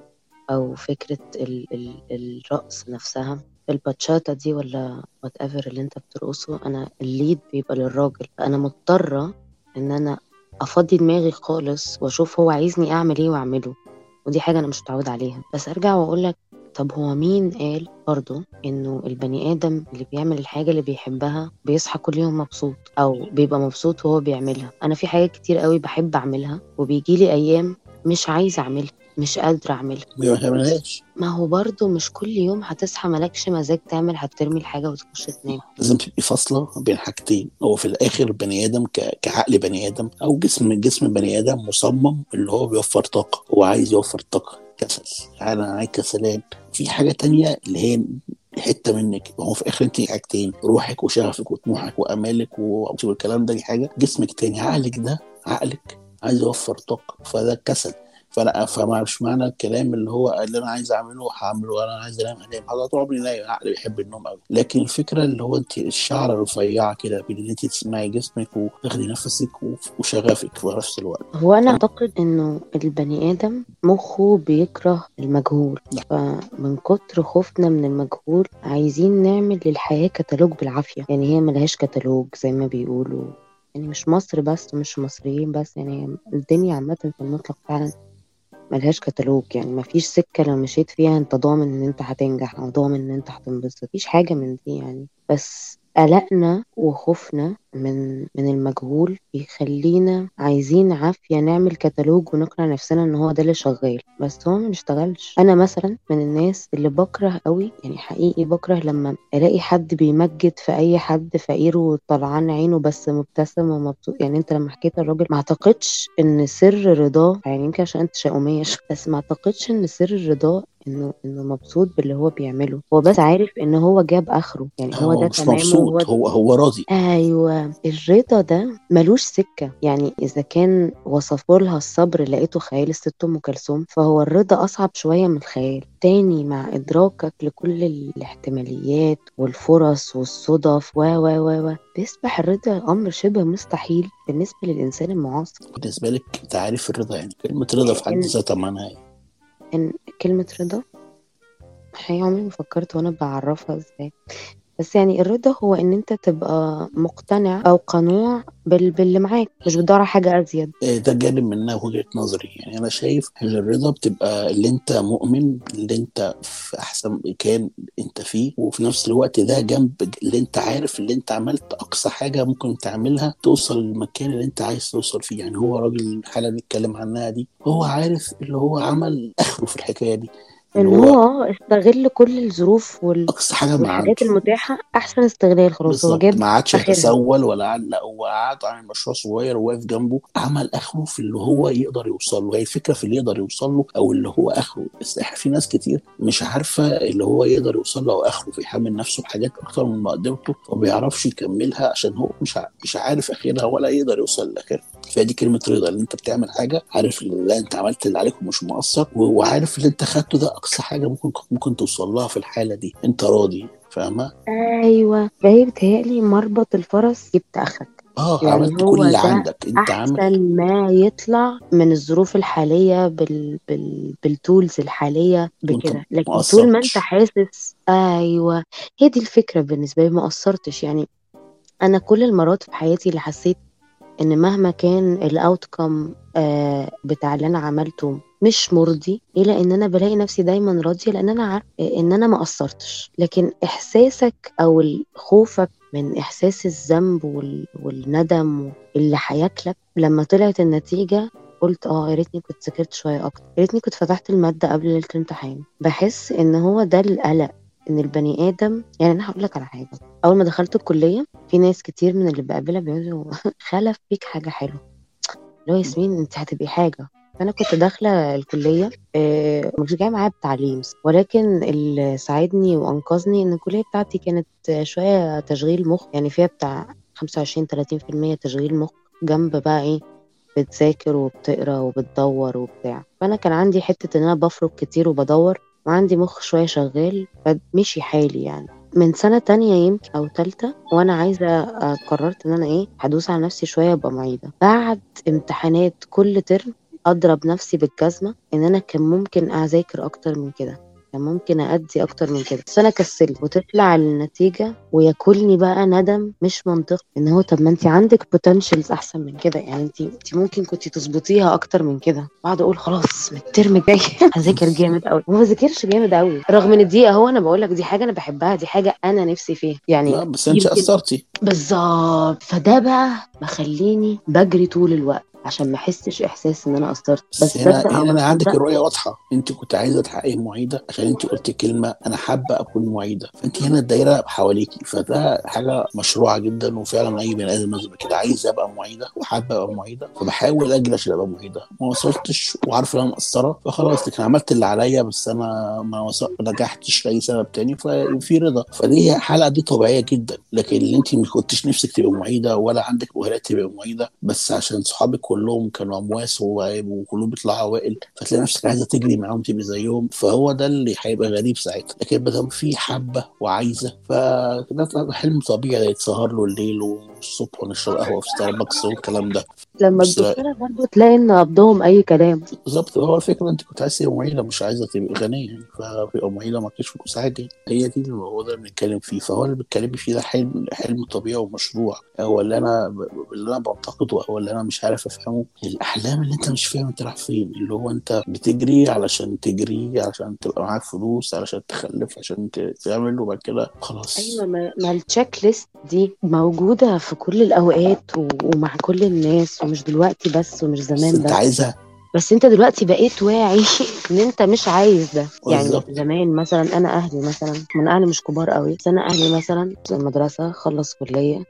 أو فكرة ال ال الرقص نفسها. الباتشاتا دي ولا whatever اللي أنت بترقصه أنا ال lead بيبقى للراجل. فانا مضطرة إن أنا أفضي دماغي خالص وأشوف هو عايزني أعمل إيه وأعمله. ودي حاجة أنا مش متعود عليها. بس أرجع واقول لك طب هو مين قال برضه إنه البني آدم اللي بيعمل الحاجة اللي بيحبها بيصحى كل يوم مبسوط أو بيبقى مبسوط وهو بيعملها؟ أنا في حاجات كتير قوي بحب أعملها وبيجي لي أيام مش عايزة أعملها. مش قادرة أعملها. ما تعملهاش ما هو برضو مش كل يوم هتصحى مالكش مزاج تعمل هترمي الحاجة وتخش تنام. لازم تبقي فاصلة بين حاجتين هو في الآخر بني آدم ك... كعقل بني آدم أو جسم جسم بني آدم مصمم اللي هو بيوفر طاقة هو عايز يوفر طاقة. كسل. أنا عايز كسلان في حاجة تانية اللي هي حتة منك. هو في الآخر انت حاجتين روحك وشغفك وطموحك وأمالك والكلام ده دي حاجة. جسمك تاني عقلك ده عقلك عايز يوفر طاقة فده كسل. فانا فما مش معنى الكلام اللي هو اللي أنا عايز أعمله هعمله أنا عايز أنام هنام هذا طول عمري نايم عقلي بيحب النوم قوي لكن الفكرة اللي هو أنت الشعرة الرفيعة كده بين إن أنت تسمعي جسمك وتاخدي نفسك وشغفك في نفس الوقت. هو أنا أعتقد إنه البني آدم مخه بيكره المجهول. فمن كتر خوفنا من المجهول عايزين نعمل للحياة كتالوج بالعافية. يعني هي ملهاش كتالوج زي ما بيقولوا. يعني مش مصر بس مش مصريين بس. يعني الدنيا عامة في المطلق فعلا ملهاش كتالوج يعني مفيش سكة لو مشيت فيها أنت ضامن إن أنت هتنجح أو ضامن إن أنت هتنبسط مفيش حاجة من دي يعني. بس قلقنا وخوفنا من من المجهول بيخلينا عايزين عافية نعمل كتالوج ونقنع نفسنا إن هو ده اللي شغال. بس هو ما بيشتغلش. أنا مثلا من الناس اللي بكره قوي يعني حقيقي بكره لما ألاقي حد بيمجد في أي حد فقير وطلعان عينه بس مبتسم ومبسوط. يعني أنت لما حكيت الراجل ما أعتقدش إن سر رضاه يعني يمكن عشان أنت شوية، بس ما أعتقدش إن سر رضاه إنه إنه مبسوط باللي هو بيعمله. هو بس عارف إن هو جاب آخره. يعني هو, هو ده مش مبسوط. هو هو راضي. أيوه. الرضا ده ملوش سكة. يعني إذا كان وصفوا لها الصبر لقيته خيال الست أم كلثوم فهو الرضا أصعب شوية من الخيال. تاني مع إدراكك لكل الاحتماليات والفرص والصدف و و و و بيصبح الرضا أمر شبه مستحيل بالنسبة للإنسان المعاصر. بالنسبة لك تعريف الرضا يعني كلمة رضا في حد إن- ذاتها معناها إن كلمة رضا حقيقة عمري ما فكرت وأنا بعرفها إزاي. بس يعني الرضا هو إن أنت تبقى مقتنع أو قنوع بال... باللي معاك مش بتدور حاجة أزيد. إيه ده جانب منها وجهة نظري. يعني أنا شايف إن الرضا بتبقى اللي أنت مؤمن اللي أنت في أحسن مكان أنت فيه وفي نفس الوقت ده جنب اللي أنت عارف اللي أنت عملت أقصى حاجة ممكن تعملها توصل للمكان اللي أنت عايز توصل فيه. يعني هو راجل الحالة اللي بنتكلم عنها دي هو عارف اللي هو عمل آخره في الحكاية دي. ان اللي هو هو استغل كل الظروف وال... أقصى حاجة ما والحاجات المتاحة أحسن استغلال خلاص هو بالظبط. جاب ما عادش آخرها. يتسول ولا قعد لا هو قعد عامل مشروع صغير وواقف جنبه عمل آخره في اللي هو يقدر يوصل له. هي الفكرة في اللي يقدر يوصل له أو اللي هو آخره. بس إح- في ناس كتير مش عارفة اللي هو يقدر يوصل له أو آخره فيحمل نفسه بحاجات أكتر من مقدرته وما بيعرفش يكملها عشان هو مش ع- مش عارف آخرها ولا يقدر يوصل لآخرها. فدي كلمة رضا اللي أنت بتعمل حاجة عارف اللي لا أنت عملت اللي عليك ومش مقصر وعارف اللي أنت خدته ده أقصى حاجة ممكن ممكن توصل لها في الحالة دي. أنت راضي فاهمة؟ أيوه. فهي بتهيألي مربط الفرس جبت اخرك آه يعني عملت كل اللي عندك. أنت عامل أحسن ما يطلع من الظروف الحالية بال... بال... بالتولز الحالية بكده. لكن ما طول ما أنت حاسس أيوه. هي دي الفكرة بالنسبة لي ما قصرتش. يعني أنا كل المرات في حياتي اللي حسيت إن مهما كان الاوتكم آه بتاع اللي أنا عملته مش مرضي إلى ان أنا بلاقي نفسي دايما راضية لأن أنا عارف إن أنا ما قصرتش. لكن إحساسك أو خوفك من إحساس الذنب وال... والندم اللي هياكلك لما طلعت النتيجة قلت آه يا ريتني كنت ذاكرت شوية أكتر. يا ريتني كنت فتحت المادة قبل ليله الامتحان. بحس إن هو ده القلق إن البني آدم يعني أنا هقول لك على حاجة أول ما دخلت الكلية في ناس كتير من اللي بقابلها بيقولوا خلف فيك حاجة حلوة. اللي هو ياسمين أنت هتبقي حاجة. فأنا كنت داخلة الكلية آه، مش جاية معايا بتعليم ولكن اللي ساعدني وأنقذني إن الكلية بتاعتي كانت شوية تشغيل مخ يعني فيها بتاع 25 30% تشغيل مخ جنب بقى إيه بتذاكر وبتقرأ وبتدور وبتاع. فأنا كان عندي حتة إن أنا بفرق كتير وبدور وعندي مخ شوية شغال فمشي حالي يعني. من سنة تانية يمكن أو تالتة وأنا عايزة آه، قررت إن أنا إيه هدوس على نفسي شوية أبقى معيدة. بعد امتحانات كل ترم أضرب نفسي بالجزمة إن أنا كان ممكن أذاكر أكتر من كده. كان ممكن أدي أكتر من كده. بس أنا كسلت وتطلع النتيجة وياكلني بقى ندم مش منطقي. إن هو طب ما أنت عندك potentials أحسن من كده. يعني أنت أنت ممكن كنت تظبطيها أكتر من كده. بعد أقول خلاص من الترم الجاي هذاكر جامد قوي وما بذاكرش جامد قوي رغم إن دي أهو أنا بقول لك دي حاجة أنا بحبها دي حاجة أنا نفسي فيها. يعني لا بس يمكن قصرتي. بالظبط. فده بقى مخليني بجري طول الوقت. عشان ما احسش احساس ان أنا قصرت. بس هنا هنا أنا عندك الرؤية واضحة. انت كنت عايزة تحققي معيده عشان انت قلت كلمة أنا حابة أكون معيدة. فانت هنا الدايرة حواليكي. فده حاجة مشروعة جدا وفعلا أي بني آدم لازم كده عايز أبقى معيدة وحابة أبقى معيدة. فبحاول أجري عشان أبقى معيدة. ما وصلتش وعارف إن أنا مقصرة. فخلاص لكن عملت اللي عليا بس أنا ما وصل... نجحتش لاي سبب تاني ففي رضا. فدي حلقه دي طبيعية جدا. لكن اللي انت ما كنتش نفسك تبقى معيدة ولا عندك مؤهلات تبقى معيدة بس عشان صحابك كلهم كانوا أمواس وكلهم بيطلعوا اوائل فتلاقي نفسك عايزة تجري معاهم تبقي زيهم فهو ده اللي هيبقى غريب ساعتها. لكن دام في حبة وعايزة فده حلم طبيعي يتسهر له الليل والصبح ونشرب قهوة في ستاربكس والكلام ده. لما تبص برضه تلاقي إن قبضهم أي كلام. بالظبط. هو الفكرة أنت كنت عايز تبقى معيده مش عايزة تبقى غنية يعني فتبقى معيده ما فيش فلوس. عادي. هي دي اللي هو ده اللي بنتكلم فيه. فهو اللي بتكلمي فيه ده حلم حلم طبيعي ومشروع. هو اللي أنا اللي أنا بعتقده أو اللي أنا مش عارف افهمه الأحلام اللي أنت مش فاهم أنت رايح فين اللي هو أنت بتجري علشان تجري علشان تبقى معاك فلوس علشان تخلف عشان تعمل وبعد كده خلاص. أيوه ما, ما التشيك ليست دي موجودة في كل الأوقات و- ومع كل الناس ومش دلوقتي بس ومش بس زمان أنت بس. عايزها. بس أنت دلوقتي بقيت واعي إن أنت مش عايز ده. يعني زمان مثلا أنا أهلي مثلا من أهلي مش كبار قوي بس أنا أهلي مثلا في المدرسة خلص كلية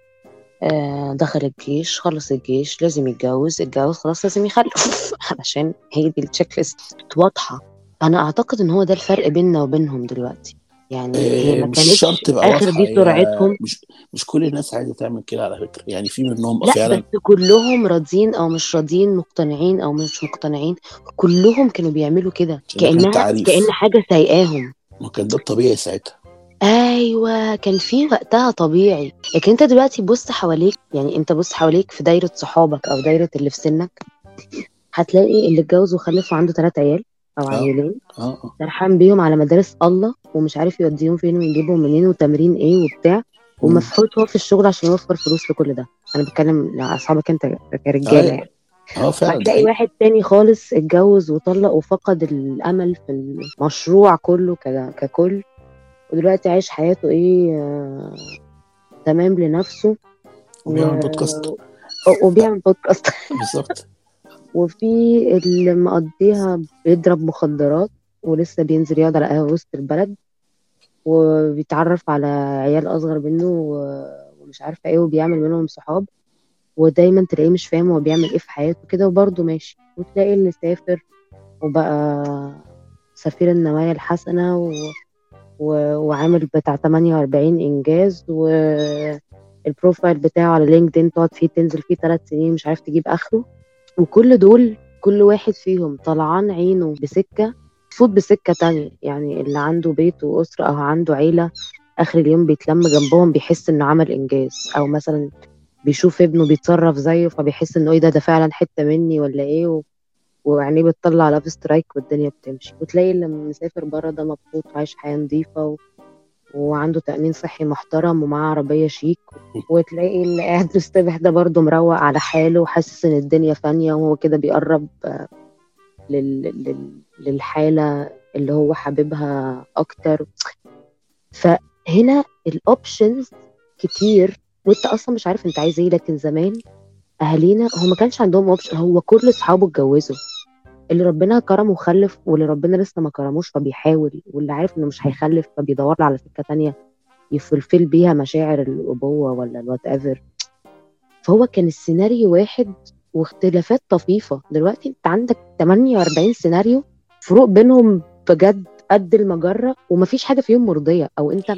دخل الجيش خلص الجيش لازم يتجوز اتجوز خلاص لازم يخلف. علشان هي دي التشيك ليست واضحة. أنا أعتقد إن هو ده الفرق بيننا وبينهم دلوقتي. يعني هي إيه، مش كانتش شرط تبقى آخر دي سرعتهم. مش مش كل الناس عايزة تعمل كده على فكرة. يعني في منهم لا فعلا بس كلهم راضيين أو مش راضيين مقتنعين أو مش مقتنعين. كلهم كانوا بيعملوا كده كان كأنها كأن حاجة سايقاهم. ما كان ده الطبيعي ساعتها. أيوه كان في وقتها طبيعي. لكن أنت دلوقتي بص حواليك يعني أنت بص حواليك في دايرة صحابك أو دايرة اللي في سنك هتلاقي اللي اتجوز وخلف وعنده ثلاث عيال أو آه. عيالين آه آه. سرحان بيهم على مدارس الله ومش عارف يوديهم فين ويجيبهم منين وتمرين إيه وبتاع. ومفحوط هو في الشغل عشان يوفر فلوس لكل ده. أنا بتكلم لاصحابك انت كرجالة يعني. آه فعلا. حقيقي واحد تاني خالص اتجوز وطلق وفقد الأمل في المشروع كله ككل. ودلوقتي عايش حياته إيه آه، تمام لنفسه. وبيعمل بودكاست وبيعمل بودكاست بالظبط. وفي اللي مقضيها بيضرب مخدرات ولسه بينزل يقعد على قهوة وسط البلد وبيتعرف على عيال أصغر منه ومش عارفة إيه وبيعمل منهم صحاب. ودايما تلاقيه مش فاهم هو بيعمل إيه في حياته كده وبرضه ماشي. وتلاقي اللي سافر وبقى سفير النوايا الحسنة و... وعامل بتاع 48 إنجاز وال profile بتاعه على لينكدين تقعد فيه تنزل فيه ثلاث سنين مش عارف تجيب آخره. وكل دول كل واحد فيهم طلعان عينه بسكة تفوت بسكة تانية. يعني اللي عنده بيت وأسرة أو عنده عيلة آخر اليوم بيتلم جنبهم بيحس إنه عمل إنجاز. أو مثلا بيشوف ابنه بيتصرف زيه فبيحس إنه إيه ده ده فعلا حتة مني ولا إيه؟ و... وعينيه بتطلع love strike والدنيا بتمشي. وتلاقي اللي مسافر بره ده مبسوط وعايش حياة نظيفة و... وعنده تأمين صحي محترم ومعاه عربية شيك. وتلاقي اللي قاعد مستبح ده برضه مروق على حاله وحاسس إن الدنيا فانية وهو كده بيقرب آه، لل... لل... للحالة اللي هو حاببها أكتر. فهنا ال options كتير. وانت أصلا مش عارف أنت عايز إيه لكن زمان أهالينا هو ما كانش عندهم option هو كل أصحابه اتجوزوا. اللي ربنا كرمه وخلف واللي ربنا لسه ما كرموش فبيحاول واللي عارف انه مش هيخلف فبيدور على سكة تانية يفلفل بيها مشاعر الأبوة ولا ال whatever فهو كان السيناريو واحد واختلافات طفيفة. دلوقتي انت عندك 48 سيناريو فروق بينهم بجد قد المجرة ومفيش حاجة فيهم مرضية. أو انت ما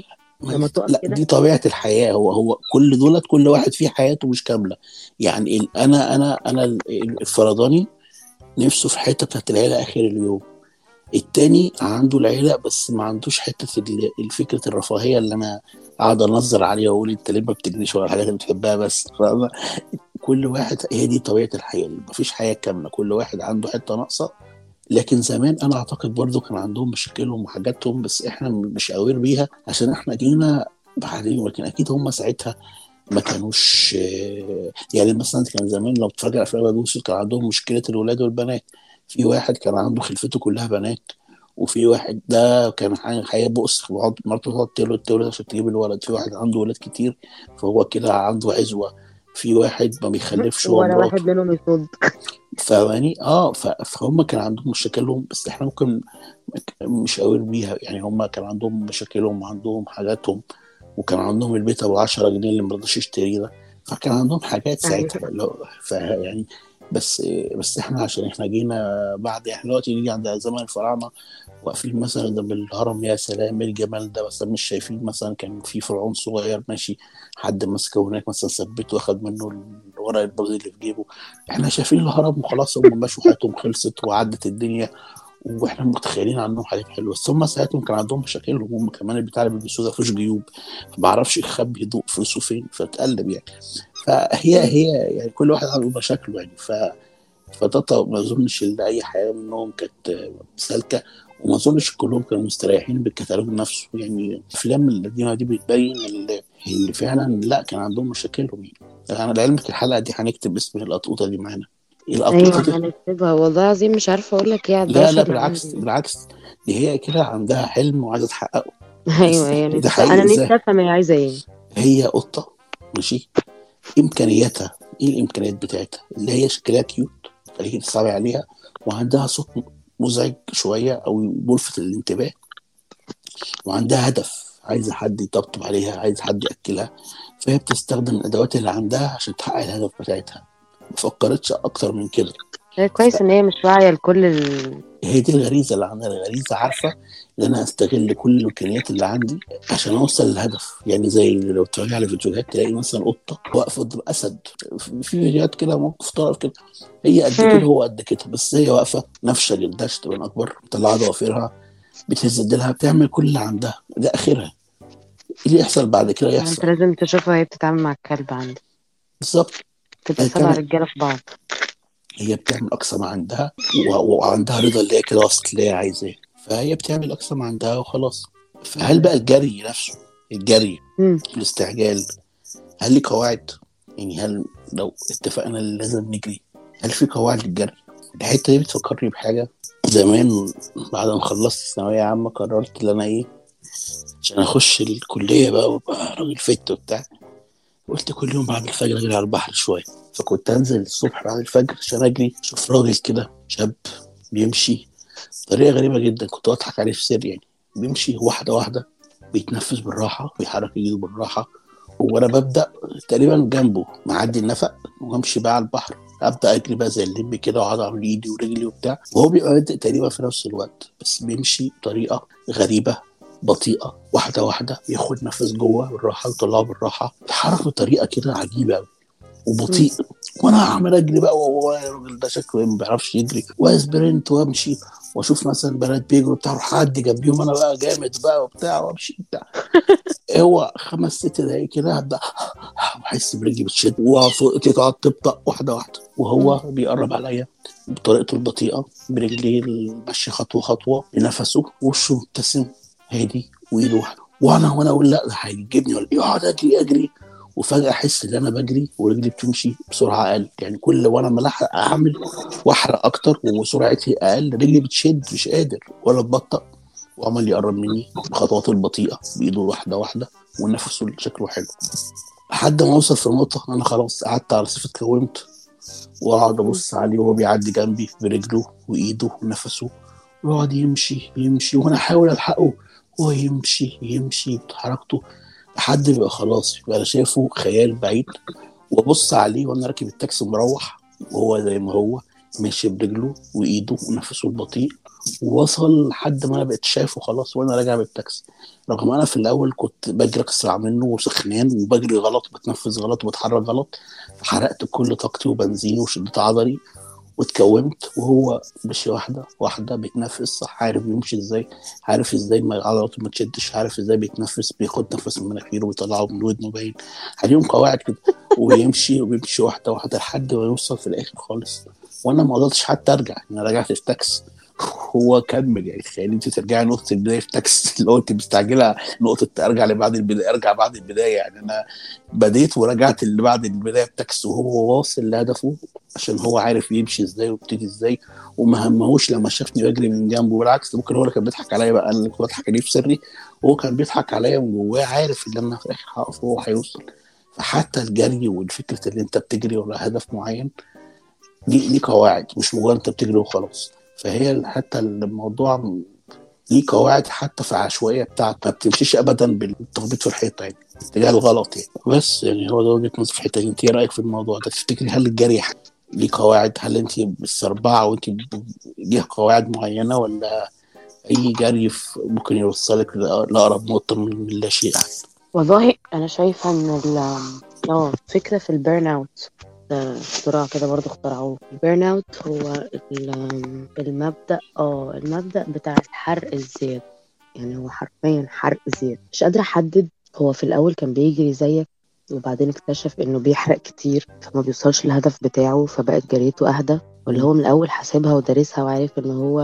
لما لا دي طبيعة الحياة. هو هو كل دولت كل واحد فيه حياته مش كاملة. يعني أنا أنا ال- الفرداني نفسه في حتة بتاعت العيلة آخر اليوم. التاني عنده العيلة بس ما عندوش حتة ال- الفكرة الرفاهية اللي أنا قاعد أنظر عليها وأقول أنت ليه ما بتجريش ورا الحاجات اللي بتحبها بس؟ فاهمة؟ كل واحد هي دي طبيعة الحياة مفيش حياة كاملة كل واحد عنده حتة ناقصة. لكن زمان أنا أعتقد برضو كان عندهم مشاكلهم وحاجاتهم بس إحنا مش قاوير بيها عشان إحنا جينا بعدين لكن أكيد هم ساعتها ما كانوش آه، يعني مثلا كان زمان لو بتتفرج على أفلام يوسف كان عندهم مشكلة الولاد والبنات. في واحد كان عنده خلفته كلها بنات وفي واحد ده كان حي- هيبؤس وقعد- مراته تقعد تولد تولد عشان تجيب الولد. في واحد عنده ولاد كتير فهو كده عنده عزوة. في واحد ما بيخلفش ولا واحد منهم يصد. فاهماني؟ آه فهم كان عندهم مشاكلهم بس إحنا ممكن مش قاويين بيها. يعني هم كان عندهم مشاكلهم وعندهم حاجاتهم. وكان عندهم البيت أبو 10 جنيه اللي ما رضاش يشتريه ده. فكان عندهم حاجات. ساعتها لو يعني بس بس إحنا عشان إحنا جينا بعد إحنا دلوقتي نيجي عند زمن الفراعنة واقفين مثلا قدام الهرم يا سلام إيه الجمال ده؟ بس مش شايفين مثلا كان في فرعون صغير ماشي حد ماسكه هناك مثلا ثبته واخد منه الورق البيض اللي في جيبه. إحنا شايفين الهرم وخلاص هم مشوا حياتهم خلصت وعدت الدنيا. وإحنا متخيلين عنهم حاجات حلوة. بس هم ساعتهم كان عندهم مشاكلهم هم كمان البتاع اللي بيلبسوه ده فيهوش جيوب ما بعرفش يخبي ضوء فلوسه فين فتقلب يعني. فهي هي يعني كل واحد عنده مشاكله يعني. ف فده ما اظنش إن أي حاجة منهم كانت سالكة وما اظنش كلهم كانوا مستريحين بالكتالوج نفسه. يعني الافلام القديمة دي بتبين اللي, فعلا لا كان عندهم مشاكلهم يعني. لعلمك الحلقة دي هنكتب اسم القطوطة دي معانا. القطوطه أيوه هنكتبها. والله العظيم مش عارفة أقول لك إيه على لا لا بالعكس عندي بالعكس دي هي كده عندها حلم وعايزة تحققه. أيوه يعني ده حقيقي أنا إزاي نفسي أفهم هي عايزة إيه. هي قطة ماشي؟ إمكانياتها إيه الإمكانيات بتاعتها؟ اللي هي شكلها كيوت خليكي تصعبي عليها وعندها صوت مزعج شوية أو ملفت للانتباه. وعندها هدف عايزة حد يطبطب عليها عايزة حد يأكلها. فهي بتستخدم الأدوات اللي عندها عشان تحقق الهدف بتاعتها. ما فكرتش أكتر من كده. هي كويس إن هي مش واعية لكل ال... هي دي الغريزة اللي عندها الغريزه عارفة إن أنا أستغل كل الإمكانيات اللي عندي عشان أوصل للهدف يعني زي لو تتفرجي على فيديوهات تلاقي مثلا قطة واقفة قدام أسد. في فيديوهات كده موقف طرف كده. هي قد كده هو قد كده. بس هي واقفة نافشة جلدها عشان تبان أكبر مطلعة ضوافرها بتهز ديلها بتعمل كل اللي عندها. ده آخرها. إيه اللي يحصل بعد كده؟ انت يحصل. لازم تشوفها وهي بتتعامل مع الكلب عندي بالظبط. تبقى سبع رجاله في بعض. هي بتعمل أقصى ما عندها وعندها رضا اللي هي كده وصلت اللي هي عايزاه. فهي بتعمل أقصى ما عندها وخلاص. فهل بقى الجري نفسه الجري مم. الاستعجال هل ليه قواعد؟ يعني هل لو اتفقنا لازم نجري هل في قواعد للجري؟ الحتة دي بتفكرني بحاجة. زمان بعد ما خلصت ثانوية عامة قررت إن أنا إيه عشان أخش الكلية بقى وأبقى راجل فت وبتاع. قلت كل يوم بعد الفجر أجري على البحر شوية. فكنت أنزل الصبح بعد الفجر عشان أجري أشوف راجل كده شاب بيمشي بطريقة غريبة جدا كنت بضحك عليه في سر يعني. بيمشي واحدة واحدة بيتنفس بالراحة بيحرك إيده بالراحة وأنا ببدأ تقريبا جنبه معدي النفق وأمشي بقى على البحر. أبدأ أجري بقى زي الليمبي كده وأقعد اعمل ايدي ورجلي وبتاع. وهو بيبقى بادئ تقريبا في نفس الوقت بس بيمشي بطريقة غريبة بطيئة واحدة واحدة ياخد نفس جوه بالراحة ويطلعه بالراحة. يتحرك بطريقة كده عجيبة قوي وبطيء. وأنا عمال أجري بقى وهو الراجل ده شكله ما بيعرفش يجري. وا sprint وأمشي وأشوف مثلا بنات بيجروا بتاع أروح أعدي جنبيهم أنا بقى جامد بقى وبتاع وأمشي بتاع هو خمس ست دقايق كده هبدأ بحس برجلي بتشد وفوقتي تقعد تبطأ واحدة واحدة. وهو بيقرب عليا بطريقته البطيئة برجليه ماشي خطوة خطوة بنفسه وشه مبتسم. هادي وايده واحدة وأنا وأنا أقول لا ده هيجيبني ولا يقعد اجري اجري وفجأة احس ان أنا بجري ورجلي بتمشي بسرعة أقل. يعني كل وأنا ملحق اعمل واحرق أكتر وسرعتي أقل. رجلي بتشد مش قادر ولا ببطأ. وعمال يقرب مني بخطواته البطيئة بإيده واحدة واحدة ونفسه شكله حلو. لحد ما أوصل في نقطه إن أنا خلاص قعدت على رصيف اتكومت وأقعد أبص عليه وهو بيعدي جنبي برجله وإيده ونفسه. ويقعد يمشي يمشي وأنا أحاول ألحقه. هو يمشي يمشي بحركته لحد بيبقى خلاص يبقى أنا شايفه خيال بعيد. وأبص عليه وأنا راكب التاكسي مروح وهو زي ما هو ماشي برجله وإيده ونفسه البطيء ووصل لحد ما أنا بقيت شايفه خلاص وأنا راجع بالتاكسي رغم أنا في الأول كنت بجري اسرع منه وسخنان وبجري غلط وبتنفس غلط وبتحرك غلط فحرقت كل طاقتي وبنزيني وشديت عضلي. واتكومت وهو مشي واحدة واحدة بيتنفس صح عارف بيمشي إزاي عارف إزاي ما عضلاته ما تشدش عارف إزاي بيتنفس بياخد نفس من مناخيره ويطلعه من ودنه باين عليهم قواعد كده ويمشي وبيمشي واحدة واحدة لحد ما يوصل في الآخر خالص. وأنا ما قدرتش حتى أرجع أنا رجعت في تاكسي هو كمل يعني تخيلي انت ترجعي نقطه البداية في تاكسي. اللي هو انت مستعجلة نقطة ارجع لبعد البداية ارجع بعد البداية. يعني أنا بديت ورجعت اللي بعد البداية بتاكسي وهو واصل لهدفه عشان هو عارف يمشي إزاي ويبتدي إزاي وما همهوش لما شافني بجري من جنبه بالعكس. ممكن هو اللي كان بيضحك عليا بقى أنا اللي كنت بضحك عليه في سري. وهو كان بيضحك عليا من جواه عارف ان أنا في الآخر هقف وهو هيوصل. فحتى الجري والفكرة اللي أنت بتجري ورا هدف معين دي ليه قواعد مش مجرد أنت بتجري وخلاص. فهي حتى الموضوع ليه قواعد حتى في العشوائية بتاعته ما بتمشيش ابدا بالتخبيط في الحيطة يعني اتجاه الغلط يعني. بس يعني هو ده وجهة نظري في الحته دي. انت إيه رأيك في الموضوع ده؟ تفتكري هل الجري ليه قواعد؟ هل انت بالسربعة وانت ليها قواعد معينة ولا أي جري ممكن يوصلك لأقرب نقطة من لا شيء والله أنا شايفة إن ال آه فكرة في ال burn out اختراع كده برضه اخترعوه. ال burn out هو المبدأ آه المبدأ بتاع الحرق الزيادة. يعني هو حرفيا حرق زيادة. مش قادرة أحدد هو في الأول كان بيجري زيك وبعدين اكتشف إنه بيحرق كتير فما بيوصلش الهدف بتاعه فبقت جريته أهدى. واللي هو من الأول حاسبها ودارسها وعارف إن هو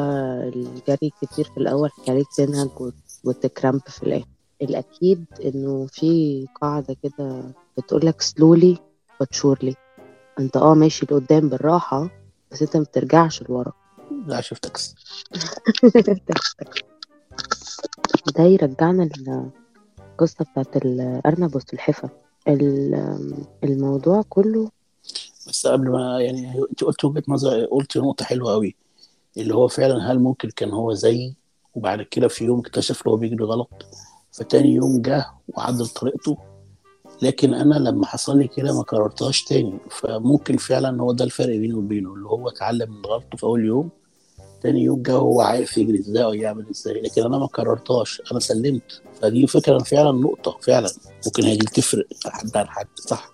الجري كتير في الأول خليك تنهج وت cramp في الآخر. الأكيد إنه في قاعدة كده بتقول لك سلولي بتشورلي انت آه ماشي لقدام بالراحة بس انت ما بترجعش لورا. لا شفتك ده يرجعنا القصة بتاعت الارنب والسلحفة. الموضوع كله بس قبل ما يعني انت قلت وجهة نظر قلت نقطة حلوة قوي اللي هو فعلا هل ممكن كان هو زيي وبعد كده في يوم اكتشف إن هو بيجري غلط فتاني يوم جه وعدل طريقته لكن أنا لما حصل لي كده ما كررتهاش تاني. فممكن فعلا هو ده الفرق بيني وبينه اللي هو اتعلم من غلطه في أول يوم تاني يوم جه هو عارف يجري إزاي أو يعمل إزاي لكن أنا ما كررتهاش أنا سلمت. فدي فكرة فعلا نقطة فعلا. ممكن هي دي تفرق حد عن حد صح؟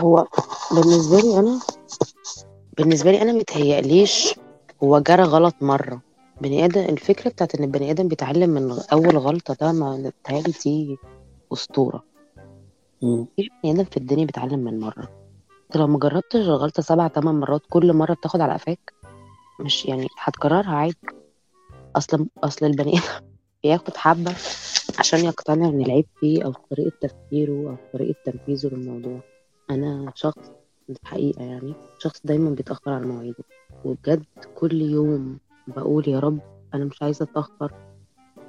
هو بالنسبة لي أنا بالنسبة لي أنا متهيأليش هو جرى غلط مرة. بني آدم الفكرة بتاعت إن البني آدم بيتعلم من أول غلطة ده ما دي أسطورة. مفيش بني آدم في الدنيا بيتعلم من مرة. انت لو ما جربتش الغلطه سبع تمن مرات كل مرة بتاخد على قفاك. مش يعني هتكررها عادي. أصل أصل البني آدم بياخد حبة عشان يقتنع إن العيب فيه أو في طريقة تفكيره أو في طريقة تنفيذه للموضوع. أنا شخص الحقيقة يعني شخص دايما بيتأخر على مواعيده وبجد كل يوم بقول يا رب أنا مش عايزة أتأخر.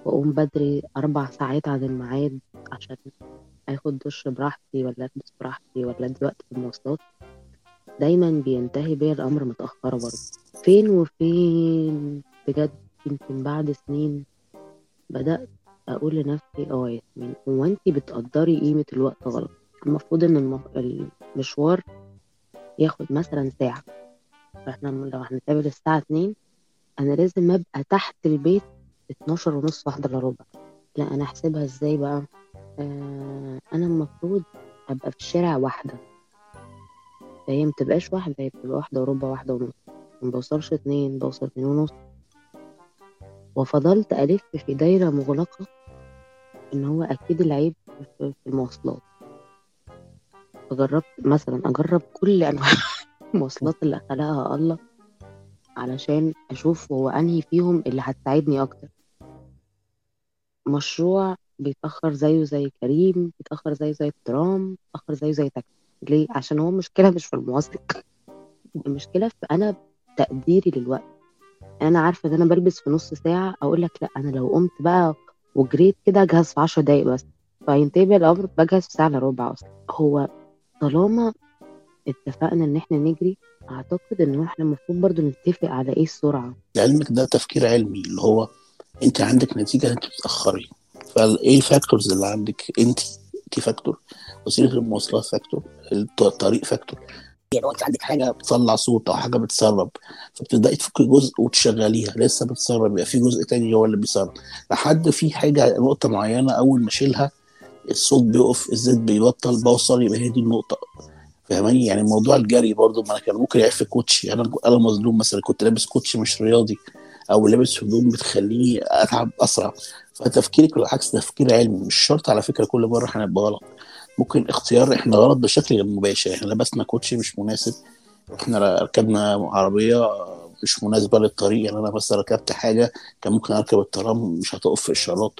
وأقوم بدري أربع ساعات عن الميعاد عشان آخد دش براحتي ولا ألبس براحتي ولا أدي وقت في المواصلات. دايما بينتهي بيا الأمر متاخره برضه. فين وفين؟ بجد يمكن بعد سنين بدأت أقول لنفسي آه ياسمين هو انت بتقدري قيمة الوقت غلط؟ المفروض إن المشوار ياخد مثلا ساعة. فإحنا لو هنتقابل الساعة اتنين أنا لازم أبقى تحت البيت اتناشر ونص واحدة إلا ربع. لا أنا احسبها إزاي بقى؟ آه أنا المفروض أبقى في الشارع واحدة. فهي متبقاش واحدة هي بتبقى واحدة وربع واحدة ونص. ما بوصلش اتنين بوصل اتنين ونص. وفضلت ألف في دايرة مغلقة إن هو أكيد العيب في المواصلات. فجربت مثلا أجرب كل أنواع المواصلات اللي خلقها الله علشان أشوف هو أنهي فيهم اللي هتساعدني أكتر. مشروع بيتأخر زيه زي كريم بيتأخر زيه زي الترام بيتأخر زيه زي تاكسي ليه؟ عشان هو المشكلة مش في المواصل المشكلة في أنا تقديري للوقت. أنا عارفة إن أنا بلبس في نص ساعة أقول لك لأ أنا لو قمت بقى وجريت كده أجهز في عشر دقايق بس. فينتهي الأمر بجهز في ساعة إلا ربع أصلا. هو طالما اتفقنا إن إحنا نجري أعتقد إن إحنا المفروض برضو نتفق على إيه السرعة. لعلمك ده تفكير علمي اللي هو انت عندك نتيجة انت بتتاخري فايه ال factors اللي عندك؟ انت انت factor. وسيلة المواصلات factor. الطريق factor. يعني انت عندك حاجة بتطلع صوت أو حاجة بتسرب فبتبدأي تفكي جزء وتشغليها. لسه بتسرب يبقى في جزء تاني هو اللي بيسرب. لحد في حاجة نقطة معينة أول ما أشيلها الصوت بيقف الزيت بيبطل بوصل يبقى هي دي النقطة. فاهماني؟ يعني موضوع الجري برضو ما أنا كان ممكن يعرف كوتشي. أنا أنا مظلوم مثلا كنت لابس كوتشي مش رياضي. أو لابس هدوم بتخليني أتعب أسرع. فتفكيرك بالعكس تفكير علمي. مش شرط على فكرة كل مرة هنبقى غلط. ممكن اختيار إحنا غلط بشكل غير مباشر. إحنا لبسنا كوتشي مش مناسب. إحنا ركبنا عربية مش مناسبة للطريق. يعني أنا بس ركبت حاجة كان ممكن أركب الترام مش هتقف في الاشارات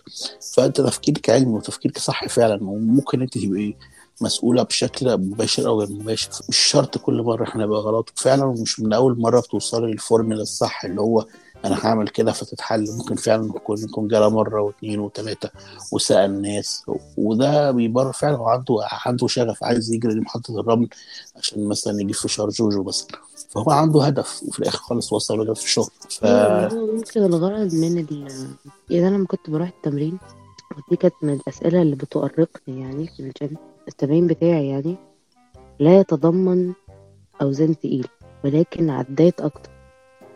فأنت تفكيرك علمي وتفكيرك صح فعلا. وممكن أنت تبقي مسؤولة بشكل مباشر أو غير مباشر. مش شرط كل مرة إحنا نبقى غلط. فعلا مش من أول مرة بتوصلي للفورمولا الصح اللي هو أنا هعمل كده فتتحل. ممكن فعلا يكون يكون جرى مرة واثنين وثلاثه وسأل الناس وده بيبرر فعلا هو عنده عنده شغف عايز يجري لمحطة الرمل عشان مثلا يجيب فشار جوجو مثلا فهو عنده هدف وفي الآخر خالص وصل لهدف في الشغل. ف ممكن الغرض من ال يعني أنا لما كنت بروح التمرين ودي كانت من الأسئلة اللي بتؤرقني يعني في الجيم. التمرين بتاعي يعني لا يتضمن أوزان تقيلة ولكن عدات أكتر.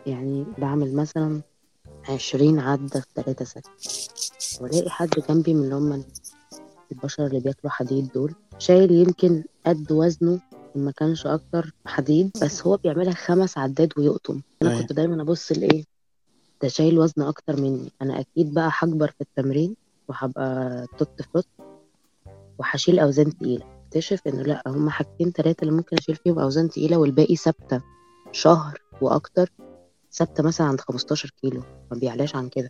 يعني بعمل مثلا عشرين عدة في تلاتة سنة وألاقي حد جنبي من اللي هم البشر اللي بياكلوا حديد دول شايل يمكن قد وزنه ما كانش أكتر حديد بس هو بيعملها خمس عدات ويقطم. أنا أيوة. كنت دايما أبص لإيه؟ ده شايل وزن أكتر مني. أنا أكيد بقى هكبر في التمرين وهبقى توت فروت وهشيل أوزان تقيلة. أكتشف إنه لأ هما حاجتين تلاتة اللي ممكن أشيل فيهم أوزان تقيلة والباقي ثابتة شهر وأكتر. ثابتة مثلا عند 15 كيلو ما بيعلاش عن كده.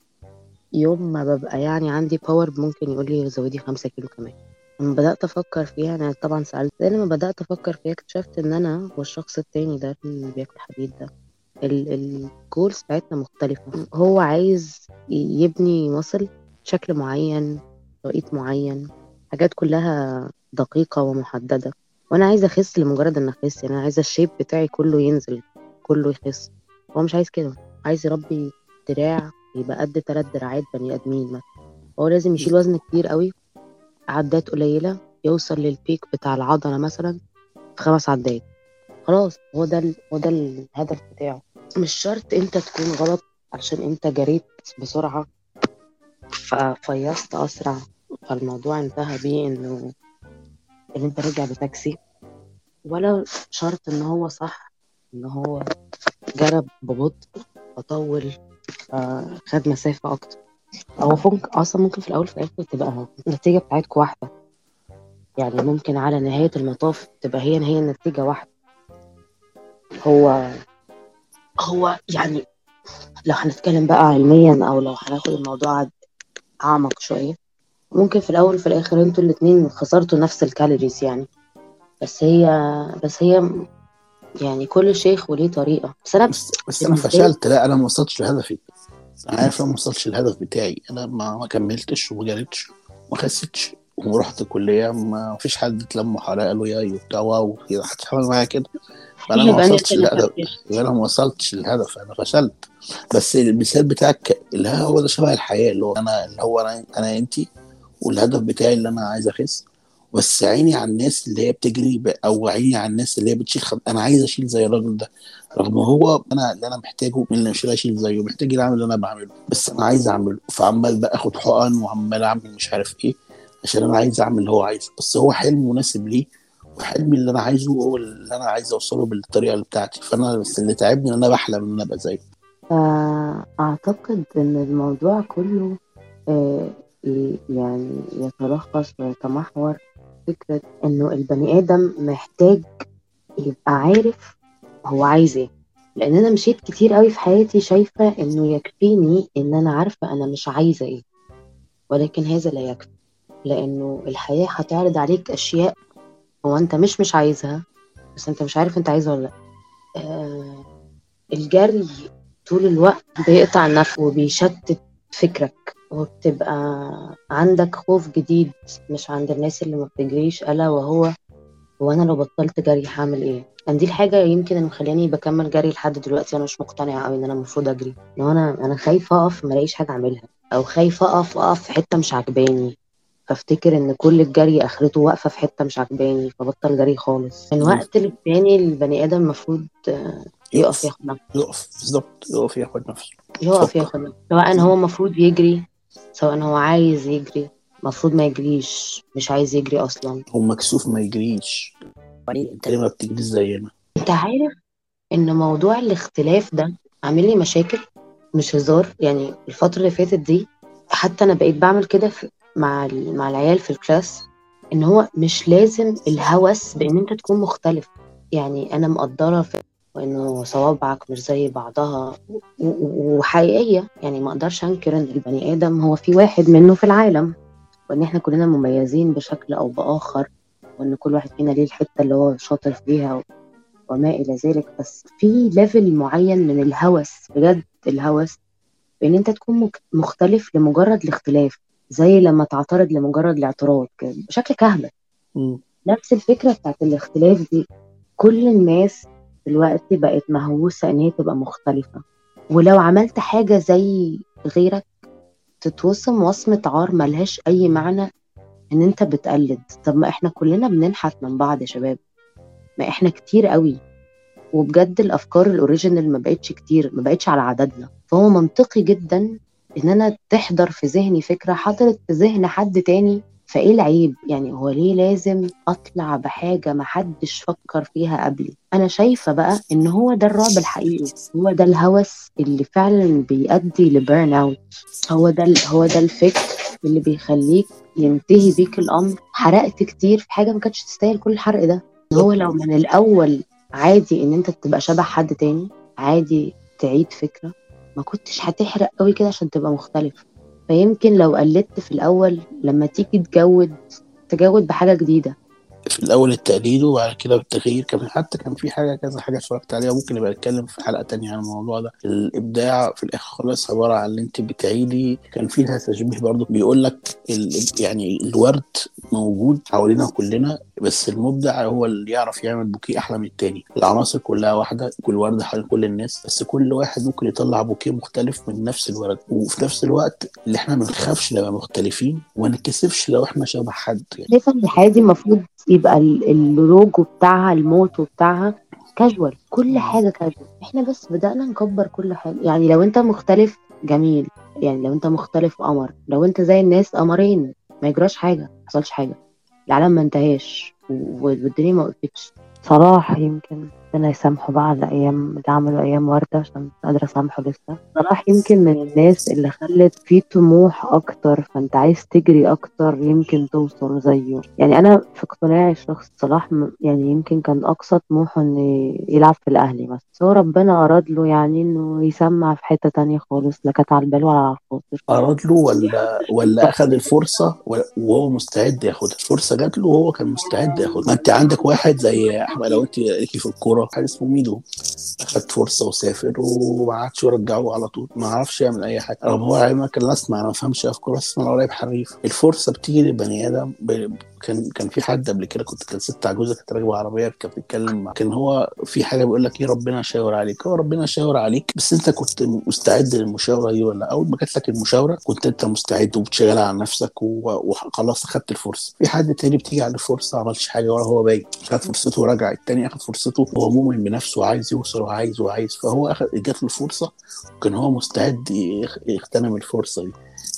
يوم ما ببقى يعني عندي power ممكن يقول لي زودي خمسة كيلو كمان. لما بدأت أفكر فيها أنا طبعا سألت لما بدأت أفكر فيها اكتشفت إن أنا والشخص التاني ده اللي بياكل حديد ده. ال goals بتاعتنا مختلفة. هو عايز يبني muscle بشكل معين توقيت معين حاجات كلها دقيقة ومحددة. وأنا عايزة أخس لمجرد إن أخس يعني أنا عايزة الشيب بتاعي كله ينزل كله يخس. هو مش عايز كده. عايز يربي دراع يبقى قد تلات دراعات بني آدمين مثلا. هو لازم يشيل وزن كتير قوي عدات قليلة يوصل للبيك بتاع العضلة مثلا في خمس عدات. خلاص هو ده ال- هو ده الهدف بتاعه. مش شرط انت تكون غلط عشان انت جريت بسرعة. ففيصت أسرع. فالموضوع انتهى بيه إنه إن انت رجع بتاكسي. ولا شرط إن هو صح. إن هو جرب ببطء فطول فخد مسافة أكتر. هو فوق أصلا ممكن في الأول في الآخر تبقى النتيجة بتاعتكم واحدة. يعني ممكن على نهاية المطاف تبقى هي هي النتيجة واحدة. هو هو يعني لو هنتكلم بقى علميا أو لو هناخد الموضوع أعمق شوية ممكن في الأول وفي الآخر أنتوا الاتنين خسرتوا نفس ال calories يعني. بس هي بس هي يعني كل شيخ وليه طريقة. بس أنا بس بس أنا فشلت. لا أنا ما وصلتش لهدفي أنا عارف أنا ما وصلتش للهدف بتاعي. أنا ما, ما كملتش وما جريتش. وما خسيتش. ورحت الكليه ما فيش حد اتلم حواليا قالوا يا وبتاع wow. كده حد عمل معايا كده. فأنا ما وصلتش للهدف. أنا ما وصلتش للهدف. أنا فشلت. بس المثال بتاعك اللي هو ده شبه الحياة. اللي هو أنا اللي هو أنا أنا أنتي والهدف بتاعي اللي أنا عايز أخس. بس عيني على الناس اللي هي بتجري أو عيني على الناس اللي هي بتشيل خم... أنا عايز أشيل زي الراجل ده رغم هو أنا اللي أنا محتاجه من اللي مش أشيل زيه محتاج يعمل اللي أنا بعمله بس أنا عايز أعمله فعمال بقى أخد حقن وعمال أعمل مش عارف إيه عشان أنا عايز أعمل اللي هو عايزه بس هو حلم مناسب ليه؟ وحلمي اللي أنا عايزه هو اللي أنا عايز أوصله بالطريقة اللي بتاعتي فأنا بس اللي تعبني إن أنا بحلم إن أنا أبقى زيه. فأعتقد إن الموضوع كله آه، يعني يتلخص ويتمحور فكرة إنه البني آدم محتاج يبقى عارف هو عايز إيه. لأن أنا مشيت كتير قوي في حياتي شايفة إنه يكفيني إن أنا عارفة أنا مش عايزة إيه. ولكن هذا لا يكفي. لأنه الحياة هتعرض عليك أشياء هو أنت مش مش عايزها بس أنت مش عارف أنت عايزها ولا لأ. آه الجري طول الوقت بيقطع النفس وبيشتت فكرك. وبتبقى عندك خوف جديد مش عند الناس اللي ما بتجريش ألا وهو هو أنا لو بطلت جري هعمل إيه؟ يعني دي الحاجة يمكن اللي مخلياني بكمل جري لحد دلوقتي وأنا مش مقتنعة أوي إن أنا المفروض أجري. إن أنا أنا خايفة أقف ملاقيش حاجة أعملها أو خايفة أقف أقف في حتة مش عجباني فافتكر إن كل الجري آخرته واقفة في حتة مش عجباني فبطل جري خالص. من وقت للتاني البني آدم المفروض آه، يقف ياخد نفسه. يقف. بالظبط. يقف ياخد نفسه. يقف. ياخد نفسه. سواء هو المفروض يجري سواء هو عايز يجري المفروض ما يجريش مش عايز يجري أصلا. هو مكسوف ما يجريش. انت ليه ما بتجريش زينا. أنت عارف إن موضوع الاختلاف ده عامل لي مشاكل مش هزار. يعني الفترة اللي فاتت دي حتى أنا بقيت بعمل كده في- مع ال- مع العيال في الكلاس إن هو مش لازم الهوس بإن أنت تكون مختلف. يعني أنا مقدرة في وإنه صوابعك مش زي بعضها. و- و- وحقيقية يعني ما أقدرش أنكر إن البني آدم هو في واحد منه في العالم وإن إحنا كلنا مميزين بشكل أو بآخر وإن كل واحد فينا ليه الحتة اللي هو شاطر فيها وما إلى ذلك. بس في ليفل معين من الهوس بجد الهوس بإن أنت تكون مختلف لمجرد الاختلاف زي لما تعترض لمجرد الاعتراض بشكل كهبل مم. نفس الفكرة بتاعت الاختلاف دي. كل الناس دلوقتي بقت مهووسة إن هي تبقى مختلفة. ولو عملت حاجة زي غيرك تتوصم وصمة عار ملهاش أي معنى إن أنت بتقلد. طب ما إحنا كلنا بننحت من بعض يا شباب. ما إحنا كتير قوي. وبجد الأفكار ال original ما بقتش كتير ما بقتش على عددنا. فهو منطقي جدا إن أنا تحضر في ذهني فكرة حضرت في ذهن حد تاني فإيه العيب؟ يعني هو ليه لازم أطلع بحاجة ما حدش فكر فيها قبلي؟ أنا شايفة بقى إن هو ده الرعب الحقيقي هو ده الهوس اللي فعلا بيؤدي ل burn out هو ده هو ده الفكر اللي بيخليك ينتهي بيك الأمر. حرقت كتير في حاجة ما كانتش تستاهل كل الحرق ده. هو لو من الأول عادي إن أنت تبقى شبه حد تاني عادي تعيد فكرة ما كنتش هتحرق قوي كده عشان تبقى مختلف. فيمكن لو قلدت في الأول لما تيجي تجود تجود بحاجة جديدة. في الأول التقليد وبعد كده التغيير كمان حتى كان في حاجة كذا حاجة اتفرجت عليها ممكن نبقى نتكلم في حلقة تانية عن الموضوع ده. الإبداع في الآخر خالص عبارة عن اللي أنت بتعيدي كان فيها تشبيه برضه بيقول لك. يعني الورد موجود حوالينا كلنا بس المبدع هو اللي يعرف يعمل بوكيه أحلى من التاني. العناصر كلها واحدة كل ورده حوالين كل الناس بس كل واحد ممكن يطلع بوكيه مختلف من نفس الورد. وفي نفس الوقت اللي إحنا ما نخافش نبقى مختلفين وما نتكسفش لو إحنا شبه حد يعني. شايفة إن الحياة دي المفروض يبقى ال- اللوجو بتاعها الموتو بتاعها كاجوال كل حاجة كاجوال إحنا بس بدأنا نكبر كل حاجة. يعني لو انت مختلف جميل. يعني لو انت مختلف قمر. لو انت زي الناس قمرين. ما يجراش حاجة ما حصلش حاجة. العالم ما انتهاش والدنيا ما وقفتش. صلاح يمكن. ربنا يسامحه بقى على أيام اللي عمله أيام وردة عشان مش قادرة أسامحه لسه. صلاح يمكن من الناس اللي خلت فيه طموح أكتر فأنت عايز تجري أكتر يمكن توصل زيه. يعني أنا في اقتناعي الشخص صلاح يعني يمكن كان أقصى طموحه إنه يلعب في الأهلي مثلا بس هو ربنا أراد له يعني إنه يسمع في حتة تانية خالص لا كانت على البال ولا على الخاطر. أراد له ولا ولا أخذ الفرصة؟ و- وهو مستعد ياخدها الفرصة جات له وهو كان مستعد ياخدها ما أنت عندك واحد زي أحمد لو أنت ليكي في colocar isso por um minuto. أخد فرصة وسافر وما عادش يرجعوه على طول. ما عرفش يعمل أي حاجة. رغم هو كان أسمع أنا ما بفهمش أفكار بس أنا قريب حريف. الفرصة بتيجي للبني آدم. ب... كان كان في حد قبل كده كنت كان ست عجوزة كانت راكبة عربية كانت بتتكلم مع- كان هو في حاجة بيقول لك إيه ربنا شاور عليك. هو ربنا شاور عليك بس أنت كنت مستعد للمشاورة دي ولا؟ أول ما جات لك المشاورة كنت أنت مستعد وبتشتغل على نفسك وخلاص أخدت الفرصة. في حد تاني بتيجي على الفرصة ما عملش حاجة ولا هو باين. خد فرصته ورجع التاني أخد فرصته وهو مؤمن بنفسه وعايز يوصل وعايز وعايز فهو اخد جات له الفرصه وكان هو مستعد يغتنم الفرصة دي.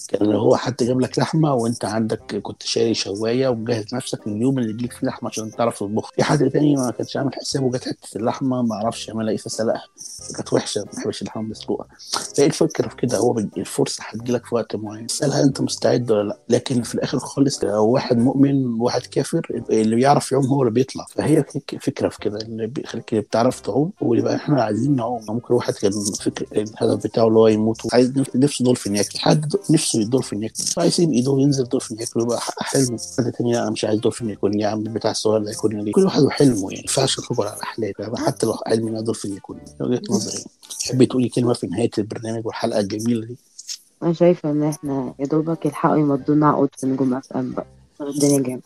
كان هو حد جاب لك لحمة وأنت عندك كنت شاري شواية ومجهز نفسك لليوم اللي يجيلك فيه لحمة عشان تعرف تطبخ. في حد تاني ما كانش عامل حسابه جت حتة اللحمة ما عرفش يعملها إيه فسلقها. كانت وحشة ما بحبش اللحمة مسلوقه فايه الفكرة في كده هو الفرصة هتجيلك في وقت معين. اسالها أنت مستعد ولا لأ. لكن في الآخر خالص لو واحد مؤمن وواحد كافر اللي بيعرف يعوم هو اللي بيطلع. فهي فك- فكرة في كده اللي بيخليك اللي بتعرف تعوم واللي بقى إحنا عايزين نعوم. ممكن واحد كان فكر الهدف بتاعه اللي هو يموت. عايز نف- نفسه دولفين ياكل. حد نفسه دولفين ياكل فعايز يسيب ايده وينزل دولفين ياكل ويبقى حلمه. حد تاني لا أنا مش عايز دولفين ياكلني يا عم بتاع الصغير ده ياكلني ليه كل واحد وحلمه يعني. ما ينفعش نكبر على الاحلام يعني حتى لو حلم ان دولفين ياكلني وجهة نظري تحبي تقولي كلمة في نهاية البرنامج والحلقة الجميلة دي؟ أنا شايفة إن إحنا يا دوبك يلحقوا يمضونا عقود في نجوم أف إم بقى. الدنيا جامد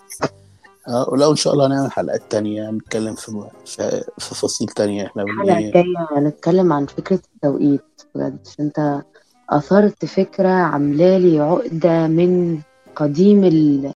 آه ولو إن شاء الله هنعمل حلقات تانية. نتكلم في في, في فصيل تانية. إحنا الحلقة بن الجاية هنتكلم عن فكرة التوقيت. بجد. أنت أثرت فكرة عاملالي عقدة من قديم